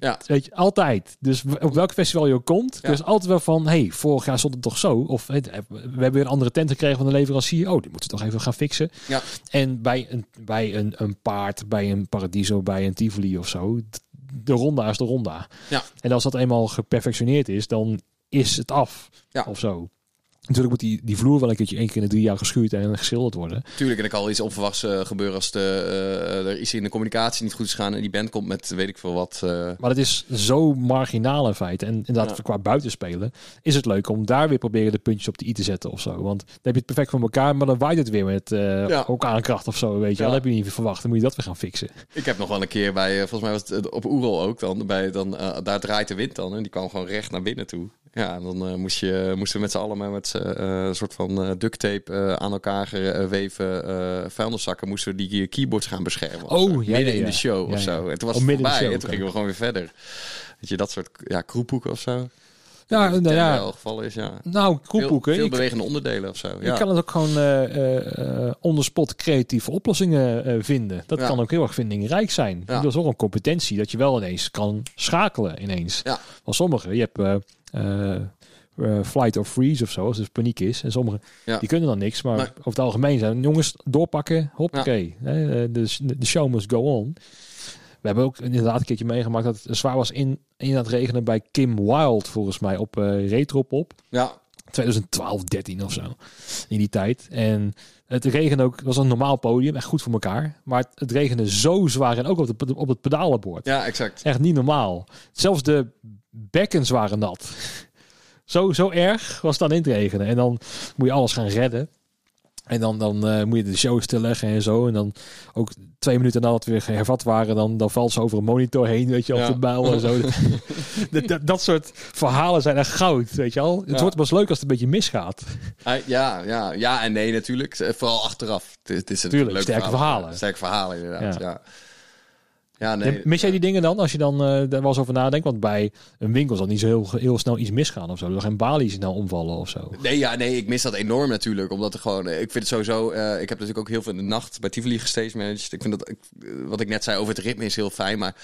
S2: Ja.
S1: Weet je, altijd. Dus op welk festival je ook komt,
S2: Ja.
S1: is altijd wel van, hey, vorig jaar stond het toch zo? Of we hebben weer een andere tent gekregen van de leverancier. Oh, die moeten we toch even gaan fixen.
S2: Ja.
S1: En bij een, bij een, een paard, bij een Paradiso, bij een Tivoli of zo, de ronda is de ronda.
S2: Ja.
S1: En als dat eenmaal geperfectioneerd is, dan is het af.
S2: Ja.
S1: Of zo. Natuurlijk moet die, die vloer wel een keertje één keer in de drie jaar geschuurd en geschilderd worden.
S2: Tuurlijk, en er kan wel iets onverwachts eh, gebeuren als de, eh, er iets in de communicatie niet goed is gaan en die band komt met weet ik veel wat. eh,
S1: Maar het is zo marginaal in feite. En inderdaad,
S2: Ja.
S1: qua buitenspelen is het leuk om daar weer proberen de puntjes op de i te zetten of zo. Want dan heb je het perfect voor elkaar, maar dan waait het weer met eh
S2: Ja.
S1: ook aankracht of zo, weet je.
S2: Ja.
S1: Dan heb je niet verwacht. Dan moet je dat weer gaan fixen.
S2: Ik heb nog wel een keer bij, eh, volgens mij was het eh, op Oerol ook dan, bij, dan eh, daar draait de wind dan en die kwam gewoon recht naar binnen toe. Ja, en dan eh, moest je, moesten we met z'n allen met eh, een soort van eh, duct tape aan elkaar geweven eh vuilniszakken moesten we die keyboards gaan beschermen.
S1: Oh, ja,
S2: midden
S1: ja,
S2: in de show of zo. En toen was
S1: Oh,
S2: het voorbij
S1: show,
S2: en toen gingen we gewoon weer verder. Weet je, dat soort ja, kroephoeken of zo.
S1: Ja,
S2: In
S1: nou ja.
S2: geval is, ja.
S1: Nou,
S2: Veel, bewegende onderdelen of zo.
S1: je
S2: Ja.
S1: kan het ook gewoon eh eh, eh, on the spot creatieve oplossingen eh, vinden. Dat
S2: Ja.
S1: kan ook heel erg vindingrijk zijn. Dat is ook een competentie dat je wel ineens kan schakelen ineens.
S2: Ja.
S1: Van sommigen, je hebt eh, eh, eh, flight or freeze of zo, als er paniek is. En sommigen
S2: Ja.
S1: die kunnen dan niks, maar
S2: Nee.
S1: over het algemeen zijn jongens doorpakken, hoppakee. Eh, De, de show must go on. We hebben ook inderdaad een keertje meegemaakt dat het zwaar was in, in het regenen bij Kim Wilde, volgens mij, op Retropop.
S2: ja,
S1: 2012, 13 of zo. In die tijd. En het regende ook, het was een normaal podium, echt goed voor elkaar. Maar het, het regende zo zwaar en ook op, de, op het pedalenbord.
S2: ja, exact.
S1: Echt niet normaal. Zelfs de bekkens waren nat. Zo, zo erg was het dan in het regenen. En dan moet je alles gaan redden. En dan, dan eh, moet je de show stilleggen en zo. En dan ook twee minuten nadat we weer hervat waren, dan, dan valt ze over een monitor heen, weet je, op
S2: Ja.
S1: de en zo. [laughs] dat, dat, dat soort verhalen zijn echt goud, weet je al. Het
S2: Ja.
S1: wordt pas leuk als het een beetje misgaat.
S2: Ah, Ja, ja, ja en nee natuurlijk. Eh, Vooral achteraf. Het, is natuurlijk
S1: Tuurlijk, sterke verhalen.
S2: Sterke verhalen inderdaad,
S1: Ja.
S2: ja. Ja, nee.
S1: Mis jij die dingen dan, als je dan eh, daar wel eens over nadenkt? Want bij een winkel zal niet zo heel, heel snel iets misgaan of zo. Er geen balies snel omvallen of zo.
S2: Nee, ja, nee, ik mis dat enorm natuurlijk. Omdat er gewoon, eh, ik vind het sowieso, eh, ik heb natuurlijk ook heel veel in de nacht bij Tivoli gestage managed. Ik vind dat, ik, wat ik net zei over het ritme is heel fijn. Maar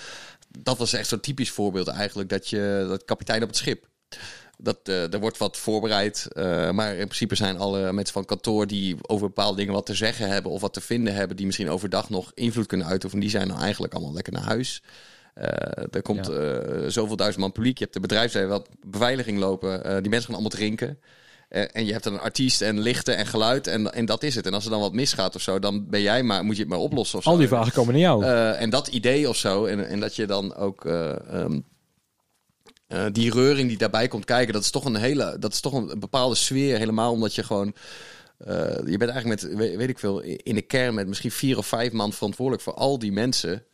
S2: dat was echt zo'n typisch voorbeeld eigenlijk. Dat je, dat kapitein op het schip. Dat, eh, er wordt wat voorbereid. eh, maar in principe zijn alle mensen van kantoor die over bepaalde dingen wat te zeggen hebben of wat te vinden hebben, die misschien overdag nog invloed kunnen uitoefenen, die zijn dan eigenlijk allemaal lekker naar huis. Eh, er komt
S1: Ja.
S2: zoveel duizend man publiek. Je hebt de bedrijfsleven wat beveiliging lopen. Die mensen gaan allemaal drinken. En je hebt dan een artiest en lichten en geluid. En, en dat is het. En als er dan wat misgaat of zo, dan ben jij maar, moet je het maar oplossen. Of
S1: Al die vragen komen naar jou.
S2: En dat idee of zo, en, en dat je dan ook eh, eh, die reuring die daarbij komt kijken, dat is toch een hele, dat is toch een bepaalde sfeer. Helemaal omdat je gewoon, eh, je bent eigenlijk met, weet ik veel, in de kern met misschien vier of vijf man verantwoordelijk voor al die mensen.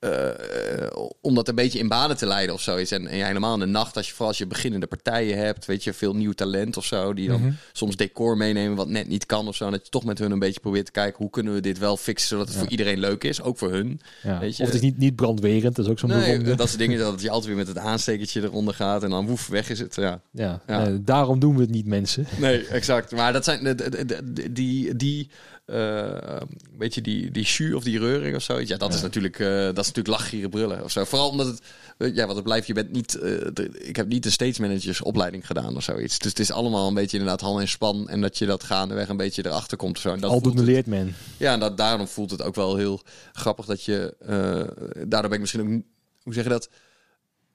S2: Eh, om dat een beetje in banen te leiden of zoiets. En, en ja, helemaal in de nacht, als je vooral als je beginnende partijen hebt, weet je, veel nieuw talent of zo, die dan
S1: Mhm.
S2: soms decor meenemen wat net niet kan of zo. En dat je toch met hun een beetje probeert te kijken, hoe kunnen we dit wel fixen, zodat het
S1: Ja.
S2: voor iedereen leuk is, ook voor hun.
S1: Ja.
S2: Weet je-
S1: Of het is niet, niet brandwerend, dat is ook zo'n
S2: Nee, dat soort dingen, [laughs] dat je altijd weer met het aanstekertje eronder gaat en dan woef, weg is het. Ja.
S1: Ja, nee, daarom doen we het niet, mensen.
S2: Nee, exact. Maar dat zijn de- die, die eh, weet je, die, die jus of die reuring of zoiets. Ja, dat is natuurlijk, eh, dat is natuurlijk lachgieren brullen of zo. Vooral omdat het, eh, ja, wat het blijft, je bent niet, de- ik heb niet de stage managers opleiding gedaan of zoiets. Dus het is allemaal een beetje inderdaad hand en span en dat je dat gaandeweg een beetje erachter komt of zo. En dat
S1: Aldoende leert men.
S2: ja, en dat, daarom voelt het ook wel heel grappig dat je, daardoor ben ik misschien ook, hoe zeg je dat?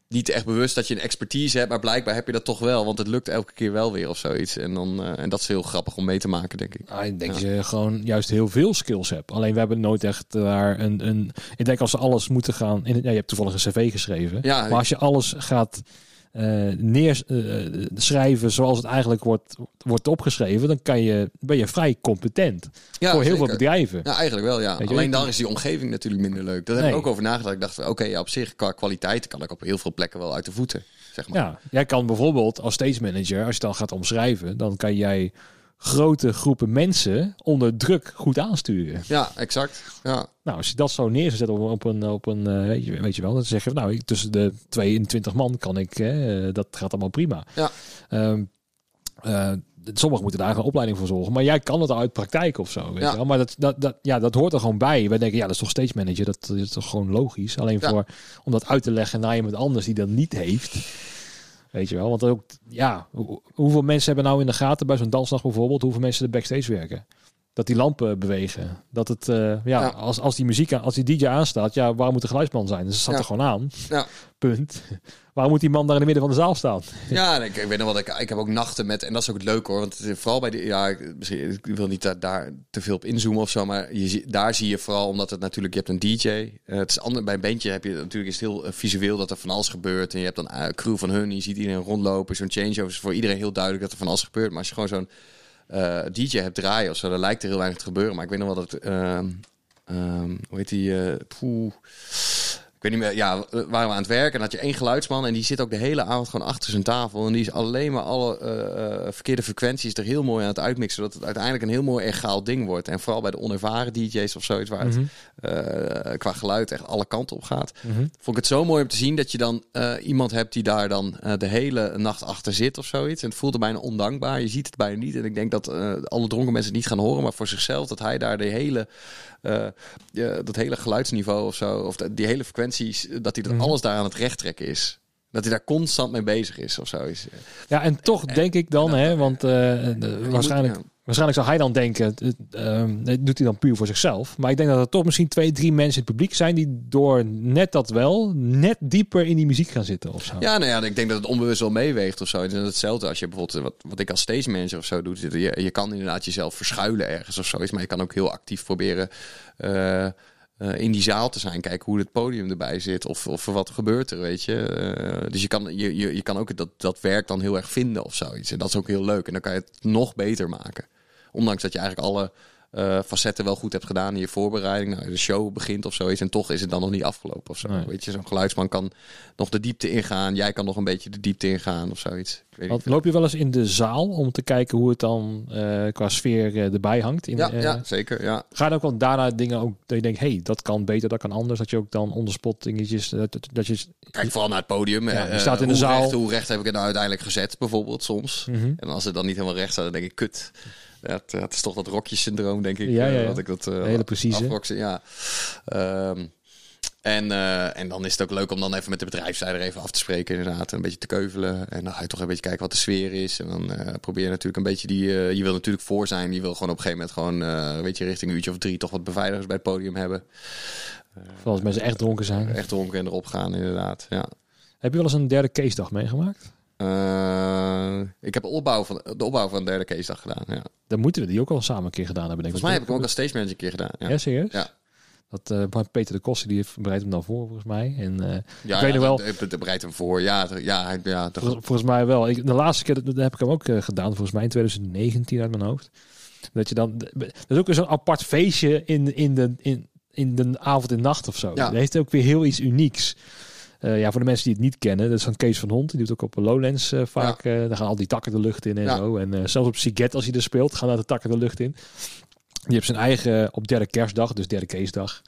S2: Niet echt bewust dat je een expertise hebt, maar blijkbaar heb je dat toch wel, want het lukt elke keer wel weer of zoiets. En, dan, eh, en dat is heel grappig om mee te maken, denk ik.
S1: Ah, ik denk dat je gewoon juist heel veel skills hebt. Alleen we hebben nooit echt daar een, een... Ik denk als ze alles moeten gaan... In, ja, je hebt toevallig een cv geschreven.
S2: Ja,
S1: maar als je alles gaat neerschrijven zoals het eigenlijk wordt, wordt opgeschreven... dan kan je, ben je vrij competent.
S2: ja,
S1: voor heel veel bedrijven.
S2: Ja, eigenlijk wel, ja.
S1: Weet
S2: Alleen dan is die omgeving natuurlijk minder leuk. Daar heb ik ook over nagedacht. Ik dacht, oké, ja, op zich, qua kwaliteit kan ik op heel veel plekken wel uit de voeten, zeg maar.
S1: Ja, jij kan bijvoorbeeld als stage manager, als je dan gaat omschrijven, dan kan jij grote groepen mensen onder druk goed aansturen.
S2: Ja, exact. Ja,
S1: Nou, als je dat zo neer op, op een, op een eh, weet, je, wel, dan zeg je, nou, tussen de 22 man kan ik, hè, eh, dat gaat allemaal prima.
S2: Ja.
S1: Ehm, eh, sommigen moeten daar een opleiding voor zorgen, maar jij kan het al uit praktijk of zo. Weet
S2: Ja.
S1: wel? Maar dat, dat, dat, ja, dat hoort er gewoon bij. Wij denken, ja, dat is toch stage manager, dat is toch gewoon logisch. Alleen
S2: Ja.
S1: voor, om dat uit te leggen naar iemand anders die dat niet heeft. Weet je wel, want ook, ja, hoe- hoeveel mensen hebben nou in de gaten bij zo'n dansdag bijvoorbeeld, hoeveel mensen er backstage werken? Dat die lampen bewegen. Dat het, eh, ja,
S2: Ja.
S1: Als, als die muziek, aan- als die DJ aanstaat, ja, waar moet de geluidsman zijn? Dus staat
S2: Ja.
S1: er gewoon aan.
S2: Ja.
S1: Punt. [laughs] Waarom moet die man daar in het midden van de zaal staan? [laughs]
S2: Ja, ik, ik weet nog wat ik, ik heb ook nachten met, en dat is ook het leuke hoor, want het is vooral bij de, ja, ik- misschien, ik wil niet daar, daar te veel op inzoomen of zo, maar je, daar zie je vooral, omdat het natuurlijk, je hebt een DJ, eh, het is ander, bij een bandje heb je natuurlijk is het heel eh, visueel dat er van alles gebeurt, en je hebt dan een crew van hun, je ziet iedereen rondlopen, zo'n changeover is voor iedereen heel duidelijk dat er van alles gebeurt, maar als je gewoon zo'n eh, DJ hebt draaien of zo, dan lijkt er heel weinig te gebeuren, maar ik weet nog wel dat, ehm, hoe heet die, ik weet niet meer, ja, we waren we aan het werken en had je één geluidsman en die zit ook de hele avond gewoon achter zijn tafel en die is alleen maar alle eh, eh, verkeerde frequenties er heel mooi aan het uitmixen, zodat het uiteindelijk een heel mooi egaal ding wordt. En vooral bij de onervaren DJ's of zoiets waar het
S1: Mhm.
S2: eh, qua geluid echt alle kanten op gaat.
S1: Mhm.
S2: Vond ik het zo mooi om te zien dat je dan eh, iemand hebt die daar dan eh, de hele nacht achter zit of zoiets. En het voelde bijna ondankbaar. Je ziet het bijna niet. En ik denk dat eh, alle dronken mensen het niet gaan horen, maar voor zichzelf dat hij daar de hele, ja, dat hele geluidsniveau of zo, of die hele frequenties, eh, dat hij dat
S1: Mhm.
S2: alles daar aan het recht trekken is. Dat hij daar constant mee bezig is of zoiets.
S1: Ja, en toch denk ik dan, hè, want waarschijnlijk. Waarschijnlijk zou hij dan denken, het, het, ehm, doet hij dan puur voor zichzelf. Maar ik denk dat er toch misschien twee, drie mensen in het publiek zijn die door net dat wel, net dieper in die muziek gaan zitten of zo.
S2: Ja, nou ja, ik denk dat het onbewust wel meeweegt of zo. Het hetzelfde als je bijvoorbeeld, wat, wat ik als stage manager of zo doe. Je, je kan inderdaad jezelf verschuilen ergens of zoiets. Maar je kan ook heel actief proberen eh, eh, in die zaal te zijn. Kijken hoe het podium erbij zit of, of wat gebeurt er, weet je. Eh, dus je kan, je, je, je kan ook dat, dat werk dan heel erg vinden of zoiets. En dat is ook heel leuk. En dan kan je het nog beter maken. Ondanks dat je eigenlijk alle eh, facetten wel goed hebt gedaan in je voorbereiding. Nou, de show begint of zoiets. En toch is het dan nog niet afgelopen of zo.
S1: Nee.
S2: Weet je, zo'n geluidsman kan nog de diepte ingaan. Jij kan nog een beetje de diepte ingaan of zoiets. Ik weet niet.
S1: loop je wel eens in de zaal om te kijken hoe het dan eh, qua sfeer eh, erbij hangt? In,
S2: Ja, ja, zeker. Ja.
S1: Ga je dan ook wel daarna dingen ook dat je denkt, hey, dat kan beter, dat kan anders. Dat je ook dan onderspot dingetjes, dat, dat, je...
S2: Kijk vooral naar het podium.
S1: Ja, je staat in de zaal.
S2: Recht, hoe recht heb ik het nou uiteindelijk gezet, bijvoorbeeld soms.
S1: Mhm.
S2: En als het dan niet helemaal recht staat, dan denk ik, kut. Ja, het, het is toch dat rokjessyndroom, denk ik.
S1: Ja,
S2: eh,
S1: ja, ja.
S2: Dat ik dat, eh,
S1: Hele precieze.
S2: afroksen, ja. Ehm, en, eh, en dan is het ook leuk om dan even met de bedrijfsleider even af te spreken, inderdaad. Een beetje te keuvelen. En dan ga je toch een beetje kijken wat de sfeer is. En dan probeer je natuurlijk een beetje die... je wil natuurlijk voor zijn. Je wil gewoon op een gegeven moment gewoon, weet je, richting een uurtje of drie toch wat beveiligers bij het podium hebben.
S1: Vooral als mensen echt dronken zijn.
S2: Echt dronken en erop gaan, inderdaad. Ja.
S1: Heb je wel eens een derde case dag meegemaakt?
S2: Eh, ik heb opbouw van, de opbouw van de derde case dag gedaan. Ja.
S1: Dan moeten we die ook al samen een keer gedaan hebben, denk ik.
S2: Volgens mij heb ik hem ook als stage manager een keer gedaan. Ja,
S1: Ja, serieus?
S2: Ja.
S1: Dat eh, Peter de Koster die bereidt hem dan voor, volgens mij. En eh,
S2: ja,
S1: ik weet nog wel,
S2: Ik ik bereid hem voor. Ja, de- ja, ja de-
S1: Vol- volgens mij wel. Ik, de laatste keer dat, dat heb ik hem ook gedaan, volgens mij in 2019 uit mijn hoofd. Dat je dan, dat is ook zo'n apart feestje in, in, de, in, in de avond en nacht of zo.
S2: Ja.
S1: Dat heeft ook weer heel iets unieks. Eh, ja, voor de mensen die het niet kennen, dat is van Kees van Hond. Die doet ook op Lowlands eh, vaak. eh daar gaan al die takken de lucht in en
S2: Ja.
S1: zo. En zelfs op Siget, als hij er speelt, gaan daar de takken de lucht in. Die heeft zijn eigen, op derde kerstdag, dus derde keesdag,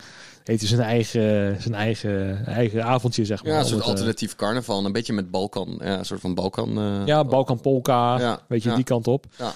S1: heeft hij zijn eigen, zijn eigen, eigen avondje, zeg maar.
S2: Ja, een soort
S1: het,
S2: alternatief carnaval. Een beetje met Balkan. Ja, een soort van Balkan.
S1: Ja, Balkan Polka,
S2: Ja,
S1: weet je, die kant op.
S2: Ja.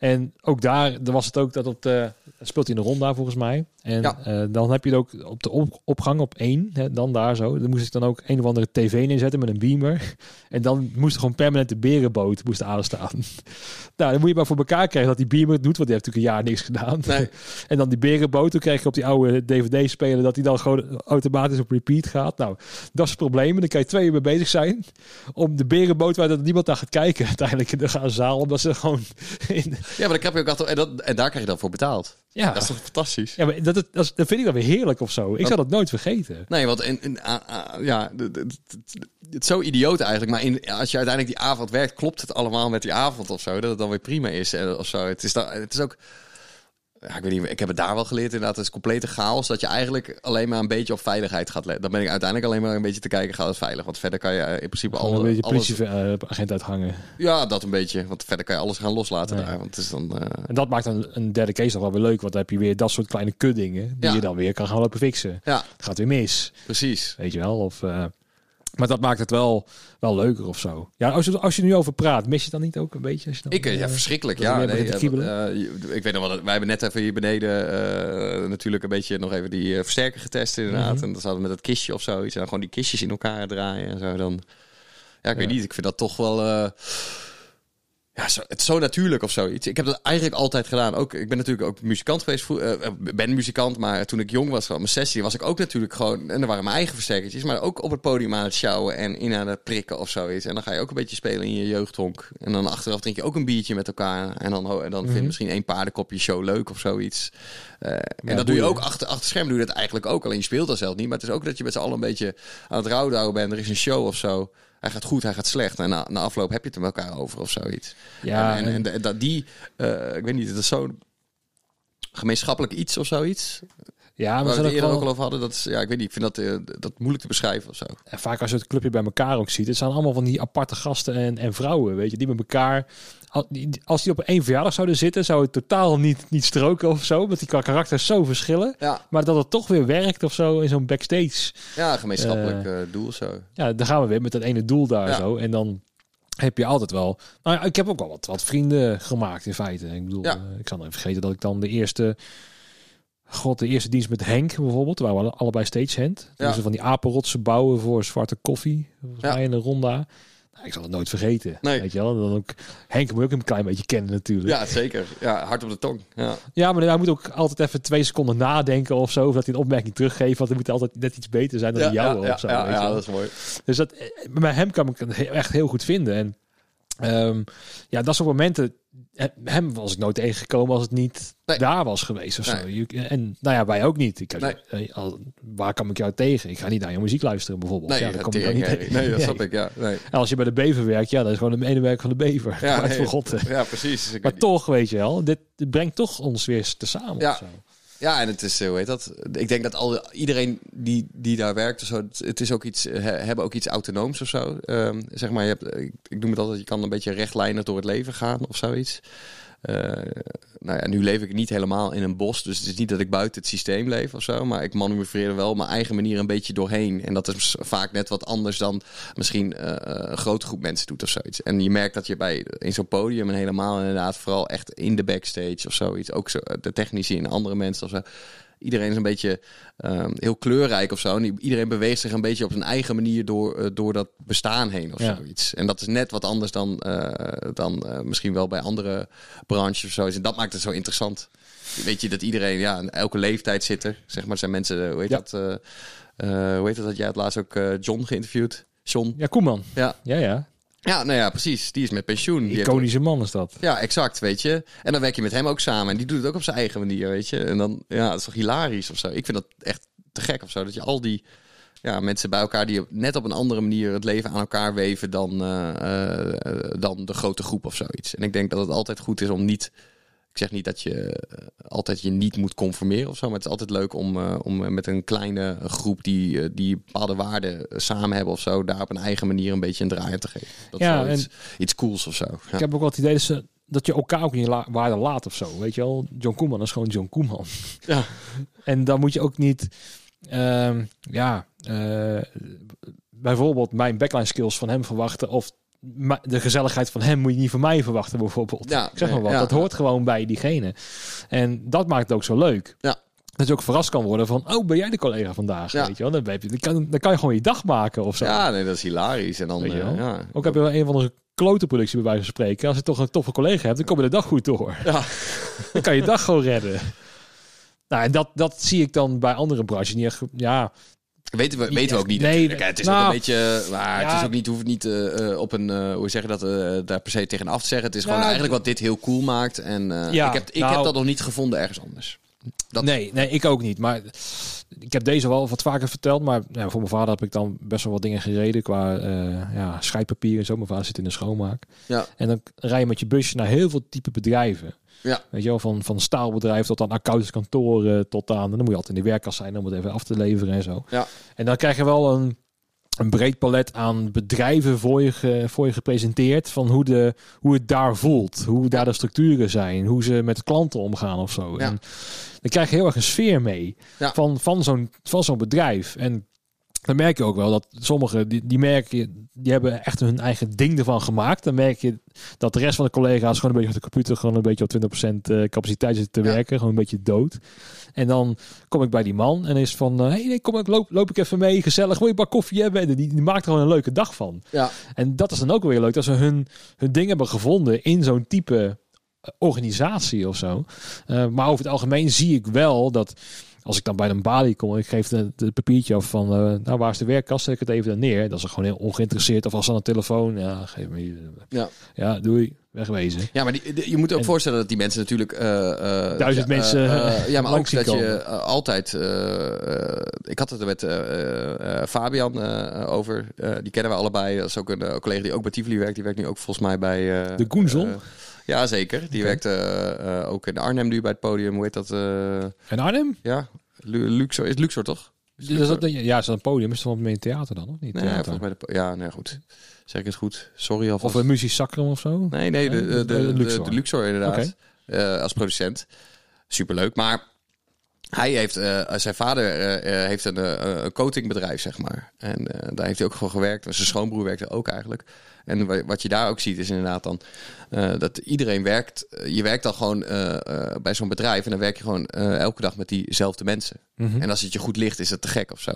S1: En ook daar, was het ook dat op de, speelt hij in de ronda volgens mij. En
S2: Ja.
S1: eh, dan heb je het ook op de op- opgang op één, hè, dan daar zo. Dan moest ik dan ook een of andere tv neerzetten met een beamer. [laughs] En dan moest er gewoon permanent de berenboot moest aanstaan. [laughs] nou, dan moet je maar voor elkaar krijgen dat die beamer het doet, want die heeft natuurlijk een jaar niks gedaan.
S2: Nee. [laughs]
S1: En dan die berenboot, toen kreeg je op die oude dvd-speler dat die dan gewoon automatisch op repeat gaat. Nou, dat is het probleem. En Dan kan je twee uur mee bezig zijn om de berenboot waar dat niemand naar gaat kijken uiteindelijk in de zaal. Omdat ze gewoon in,
S2: Ja, maar dan heb je ook altijd. En, dat, en daar krijg je dan voor betaald.
S1: ja,
S2: Dat is toch fantastisch?
S1: ja, maar dat, dat, vind ik dan weer heerlijk of zo. Ik zou dat nooit vergeten.
S2: Nee, want en, en, ja, het is zo idioot eigenlijk. Maar in, als je uiteindelijk die avond werkt, klopt het allemaal met die avond of zo. Dat het dan weer prima is eh, of zo. Het is, dan, het is ook. Ja, ik weet niet, ik heb het daar wel geleerd inderdaad. Het is complete chaos. Dat je eigenlijk alleen maar een beetje op veiligheid gaat letten. Dan ben ik uiteindelijk alleen maar een beetje te kijken, gaat het veilig? Want verder kan je eh, in principe alle,
S1: een beetje
S2: alles...
S1: politieagent uithangen.
S2: Ja, dat een beetje. Want verder kan je alles gaan loslaten
S1: Nee.
S2: daar. Want het is dan... eh,
S1: En dat maakt een, een derde case nog wel weer leuk. Want dan heb je weer dat soort kleine kuddingen. Die
S2: Ja.
S1: je dan weer kan gaan lopen fixen.
S2: ja,
S1: Het gaat weer mis.
S2: precies.
S1: Weet je wel? Of, eh, maar dat maakt het wel, wel leuker of zo. Ja, als je, als je nu over praat, mis je dan niet ook een beetje? Als je dan,
S2: Ik, ja,
S1: eh,
S2: verschrikkelijk. Ja, nee, eh, ik weet nog wel, wij hebben net even hier beneden eh, natuurlijk een beetje nog even die versterker getest inderdaad.
S1: Mhm.
S2: En dan we met dat kistje of zoiets. En dan gewoon die kistjes in elkaar draaien en zo. Dan, ja, ik weet niet. Ik vind dat toch wel... ja, zo, het is zo natuurlijk of zoiets. Ik heb dat eigenlijk altijd gedaan. Ook, ik ben natuurlijk ook muzikant geweest. vro- eh, eh, ben muzikant, maar toen ik jong was, gewoon mijn sessie, was ik ook natuurlijk gewoon... En er waren mijn eigen versterkertjes, maar ook op het podium aan het sjouwen en in aan het prikken of zoiets. En dan ga je ook een beetje spelen in je jeugdhonk. En dan achteraf drink je ook een biertje met elkaar. En dan, en dan
S1: Mhm.
S2: vindt misschien één paardenkopje show leuk of zoiets. Eh, en dat doe je ook achter, achter scherm doe je dat eigenlijk ook. Alleen je speelt dat zelf niet. Maar het is ook dat je met z'n allen een beetje aan het rouwdouwen bent. Er is een show of zo. Hij gaat goed, hij gaat slecht. En na, na afloop heb je het er met elkaar over of zoiets.
S1: Ja,
S2: en, en, en dat die, eh, ik weet niet, dat is zo'n gemeenschappelijk iets of zoiets.
S1: ja, maar
S2: Waar we het
S1: ook
S2: eerder ook al over hadden. Dat is, ja, ik weet niet, ik vind dat, eh, dat moeilijk te beschrijven of zo.
S1: en vaak als je het clubje bij elkaar ook ziet, het zijn allemaal van die aparte gasten en, en vrouwen, weet je, die met elkaar, als die op één verjaardag zouden zitten, zou het totaal niet, niet stroken of zo, want die karakters zo verschillen.
S2: Ja,
S1: Maar dat het toch weer werkt of zo in zo'n backstage.
S2: ja gemeenschappelijk eh, doel of zo.
S1: Ja, dan gaan we weer met dat ene doel daar
S2: Ja.
S1: zo. En dan heb je altijd wel... Nou ja, ik heb ook wel wat, wat vrienden gemaakt in feite. Ik bedoel,
S2: Ja.
S1: eh, ik zal even vergeten dat ik dan de eerste... God, de eerste dienst met Henk bijvoorbeeld. Waar we alle- allebei stagehand.
S2: Ja.
S1: Ze van die apenrotsen bouwen voor zwarte koffie. Volgens
S2: Ja.
S1: mij in de ronda. Ik zal het nooit vergeten.
S2: Nee.
S1: Weet je wel? Dan ook, Henk moet ook een klein beetje kennen natuurlijk.
S2: Ja, zeker. Ja, hard op de tong. Ja,
S1: Ja, maar hij moet ook altijd even twee seconden nadenken of zo. Of hij een opmerking teruggeeft. Want hij moet altijd net iets beter zijn dan
S2: ja,
S1: de jouwe
S2: ja,
S1: of zo.
S2: ja, ja, dat is mooi.
S1: Dus dat, eh, bij hem kan ik het he- echt heel goed vinden. En ehm, ja, dat soort momenten. Hem was ik nooit tegengekomen als het niet
S2: Nee.
S1: daar was geweest of zo.
S2: Nee.
S1: Je- En nou ja, wij ook niet. Ik,
S2: Nee.
S1: al, waar kom ik jou tegen? Ik ga niet naar je muziek luisteren bijvoorbeeld.
S2: Nee,
S1: ja, dan kom ik niet tegen.
S2: nee, dat snap ik. Ja, nee.
S1: En als je bij de bever werkt, ja, dat is gewoon de ene werk van de bever.
S2: Ja, [laughs]
S1: voor God.
S2: ja precies. Ik
S1: Maar toch, weet je wel, dit, dit brengt toch ons weer te samen.
S2: Ja.
S1: of zo.
S2: Ja, en het is, eh, hoe heet dat? Ik denk dat al, iedereen die, die daar werkt, zo, het, is ook iets, he- hebben ook iets autonooms of zo. Ehm, zeg maar, je hebt, ik, ik noem het altijd, je kan een beetje rechtlijnig door het leven gaan of zoiets. Eh, nou ja, nu leef ik niet helemaal in een bos, dus het is niet dat ik buiten het systeem leef of zo, maar ik manoeuvreer er wel op mijn eigen manier een beetje doorheen. En dat is vaak net wat anders dan misschien eh, een grote groep mensen doet of zoiets. En je merkt dat je bij in zo'n podium en helemaal inderdaad vooral echt in de backstage of zoiets, ook zo, de technici en andere mensen of zo. Iedereen is een beetje ehm, heel kleurrijk of zo. En iedereen beweegt zich een beetje op zijn eigen manier door, eh, door dat bestaan heen of
S1: Ja.
S2: zoiets. En dat is net wat anders dan, eh, dan eh, misschien wel bij andere branches of zo. En dat maakt het zo interessant. Weet je dat iedereen, ja, in elke leeftijd zit er. Zeg maar, zijn mensen, hoe heet
S1: Ja.
S2: dat? hoe heet dat? Dat jij het laatst ook John geïnterviewd? John?
S1: Ja, Koeman.
S2: Ja.
S1: Ja, ja.
S2: Ja, nou ja, precies. Die is met pensioen. Die heeft-
S1: Iconische man is dat.
S2: ja, exact, weet je. En dan werk je met hem ook samen. En die doet het ook op zijn eigen manier, weet je. En dan, ja, dat is toch hilarisch of zo. Ik vind dat echt te gek of zo. Dat je al die ja, mensen bij elkaar die net op een andere manier het leven aan elkaar weven dan, eh, eh, dan de grote groep of zoiets. En ik denk dat het altijd goed is om niet Ik zeg niet dat je eh, altijd je niet moet conformeren of zo. Maar het is altijd leuk om, eh, om met een kleine groep die, eh, die bepaalde waarden samen hebben of zo. Daar op een eigen manier een beetje een draai aan te geven. Dat
S1: Ja,
S2: is iets, iets cools of zo. Ja.
S1: Ik heb ook wel het idee dat, ze, dat je elkaar ook in je la- waarde laat of zo. Weet je wel, John Koeman is gewoon John Koeman.
S2: Ja. [laughs]
S1: En dan moet je ook niet, ehm, ja, bijvoorbeeld mijn backline skills van hem verwachten. Of de gezelligheid van hem moet je niet van mij verwachten, bijvoorbeeld.
S2: Ja,
S1: ik zeg maar wat.
S2: ja.
S1: Dat hoort gewoon bij diegene. En dat maakt het ook zo leuk.
S2: Ja.
S1: Dat je ook verrast kan worden van, oh, ben jij de collega vandaag?
S2: Ja.
S1: Weet je wel? Dan, ben je, dan, kan, dan kan je gewoon je dag maken of zo.
S2: Ja, nee, dat is hilarisch. En dan, eh, ja.
S1: Ook heb je wel een van de klote productie bij wijze van spreken. Als je toch een toffe collega hebt, dan kom je de dag goed door. [laughs]
S2: Ja.
S1: Dan kan je dag gewoon redden. Nou, en dat, dat zie ik dan bij andere branches niet echt. Ja,
S2: Weten we, weten we ook niet
S1: Nee.
S2: Het is
S1: nou,
S2: ook een beetje... Maar het is ook niet, hoeft niet eh, eh, op een... eh, hoe zeg je dat? eh, daar per se tegen af te zeggen. Het is gewoon
S1: Ja,
S2: eigenlijk wat dit heel cool maakt. En eh,
S1: Ja,
S2: ik, heb, ik
S1: nou-
S2: heb dat nog niet gevonden ergens anders. Dat-
S1: nee, nee, ik ook niet. Maar ik heb deze wel wat vaker verteld. Maar ja, voor mijn vader heb ik dan best wel wat dingen gereden qua eh ja, scheidpapier en zo. Mijn vader zit in de schoonmaak.
S2: Ja.
S1: En dan rij je met je busje naar heel veel type bedrijven.
S2: Ja.
S1: Weet je wel, van, van staalbedrijf tot aan accountantskantoren tot aan... Dan moet je altijd in de werkkas zijn om het even af te leveren en zo.
S2: Ja.
S1: En dan krijg je wel een, een breed palet aan bedrijven voor je, ge- voor je gepresenteerd. Van hoe, de, hoe het daar voelt. Hoe daar de structuren zijn. Hoe ze met klanten omgaan of zo.
S2: Ja.
S1: En dan krijg je heel erg een sfeer mee
S2: Ja.
S1: van, van zo'n van zo'n bedrijf. En dan merk je ook wel dat sommigen, die, die merken, die hebben echt hun eigen ding ervan gemaakt. Dan merk je dat de rest van de collega's gewoon een beetje op de computer, gewoon een beetje op 20% eh, capaciteit zitten te
S2: Ja.
S1: werken. Gewoon een beetje dood. En dan kom ik bij die man en is van, hé, hey, nee, kom ik loop, loop ik even mee, gezellig, wil je een bak koffie hebben? En die, die maakt er gewoon een leuke dag van.
S2: Ja.
S1: En dat is dan ook weer leuk, dat ze hun, hun ding hebben gevonden in zo'n type eh, organisatie of zo. Eh, maar over het algemeen zie ik wel dat als ik dan bij een balie kom, ik geef het papiertje af van, eh, nou waar is de werkkast, zet ik het even daar neer. Dat is gewoon heel ongeïnteresseerd. Of als aan de telefoon, ja, geef me hier.
S2: Ja.
S1: Ja, doei, wegwezen.
S2: Ja, maar die, die- je moet ook
S1: En-
S2: voorstellen dat die mensen natuurlijk... eh, eh,
S1: Duizend
S2: ja,
S1: mensen,
S2: eh, ja, maar ook dat je
S1: komen.
S2: eh, altijd... ik had het er met Fabian over. Die kennen we allebei. Dat is ook een collega die ook bij Tivoli werkt. Die werkt nu ook volgens mij bij...
S1: De Goenzel?
S2: eh, ja, zeker. Die
S1: Oké.
S2: werkt eh, ook in Arnhem nu bij het podium. Hoe heet dat?
S1: En Arnhem?
S2: ja, Lu- Luxor. Is Luxor toch? Is Luxor?
S1: dat, ja, is dat een podium? Is wel meer theater dan, of niet?
S2: Nee,
S1: Theater.
S2: volgens mij de, ja, nee, goed. Zeg ik het goed? Sorry alvast.
S1: Of een muziek sacrum of zo?
S2: Nee, nee, de, de, de,
S1: de Luxor.
S2: de Luxor inderdaad. Eh, als producent. Superleuk. Maar hij heeft, eh, zijn vader eh, eh, heeft een, eh, een coatingbedrijf, zeg maar. En eh, daar heeft hij ook voor gewerkt. Zijn schoonbroer werkte ook eigenlijk. En wa- wat je daar ook ziet is inderdaad dan eh, dat iedereen werkt. eh, je werkt dan gewoon eh, eh, bij zo'n bedrijf en dan werk je gewoon eh, elke dag met diezelfde mensen.
S1: Mhm.
S2: En als het je goed ligt, is dat te gek of zo.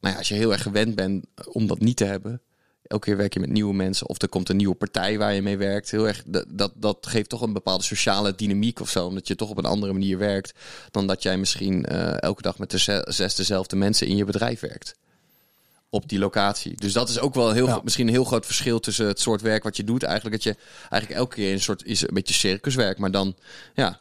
S2: Maar ja, als je heel erg gewend bent om dat niet te hebben. Elke keer werk je met nieuwe mensen. Of er komt een nieuwe partij waar je mee werkt. Heel erg, dat, dat, dat geeft toch een bepaalde sociale dynamiek of zo. Omdat je toch op een andere manier werkt. Dan dat jij misschien eh, elke dag met de ze- zes dezelfde mensen in je bedrijf werkt. Op die locatie. Dus dat is ook wel heel,
S1: Ja.
S2: misschien een heel groot verschil tussen het soort werk wat je doet. Eigenlijk dat je eigenlijk elke keer een soort is een beetje circuswerk. Maar dan, ja,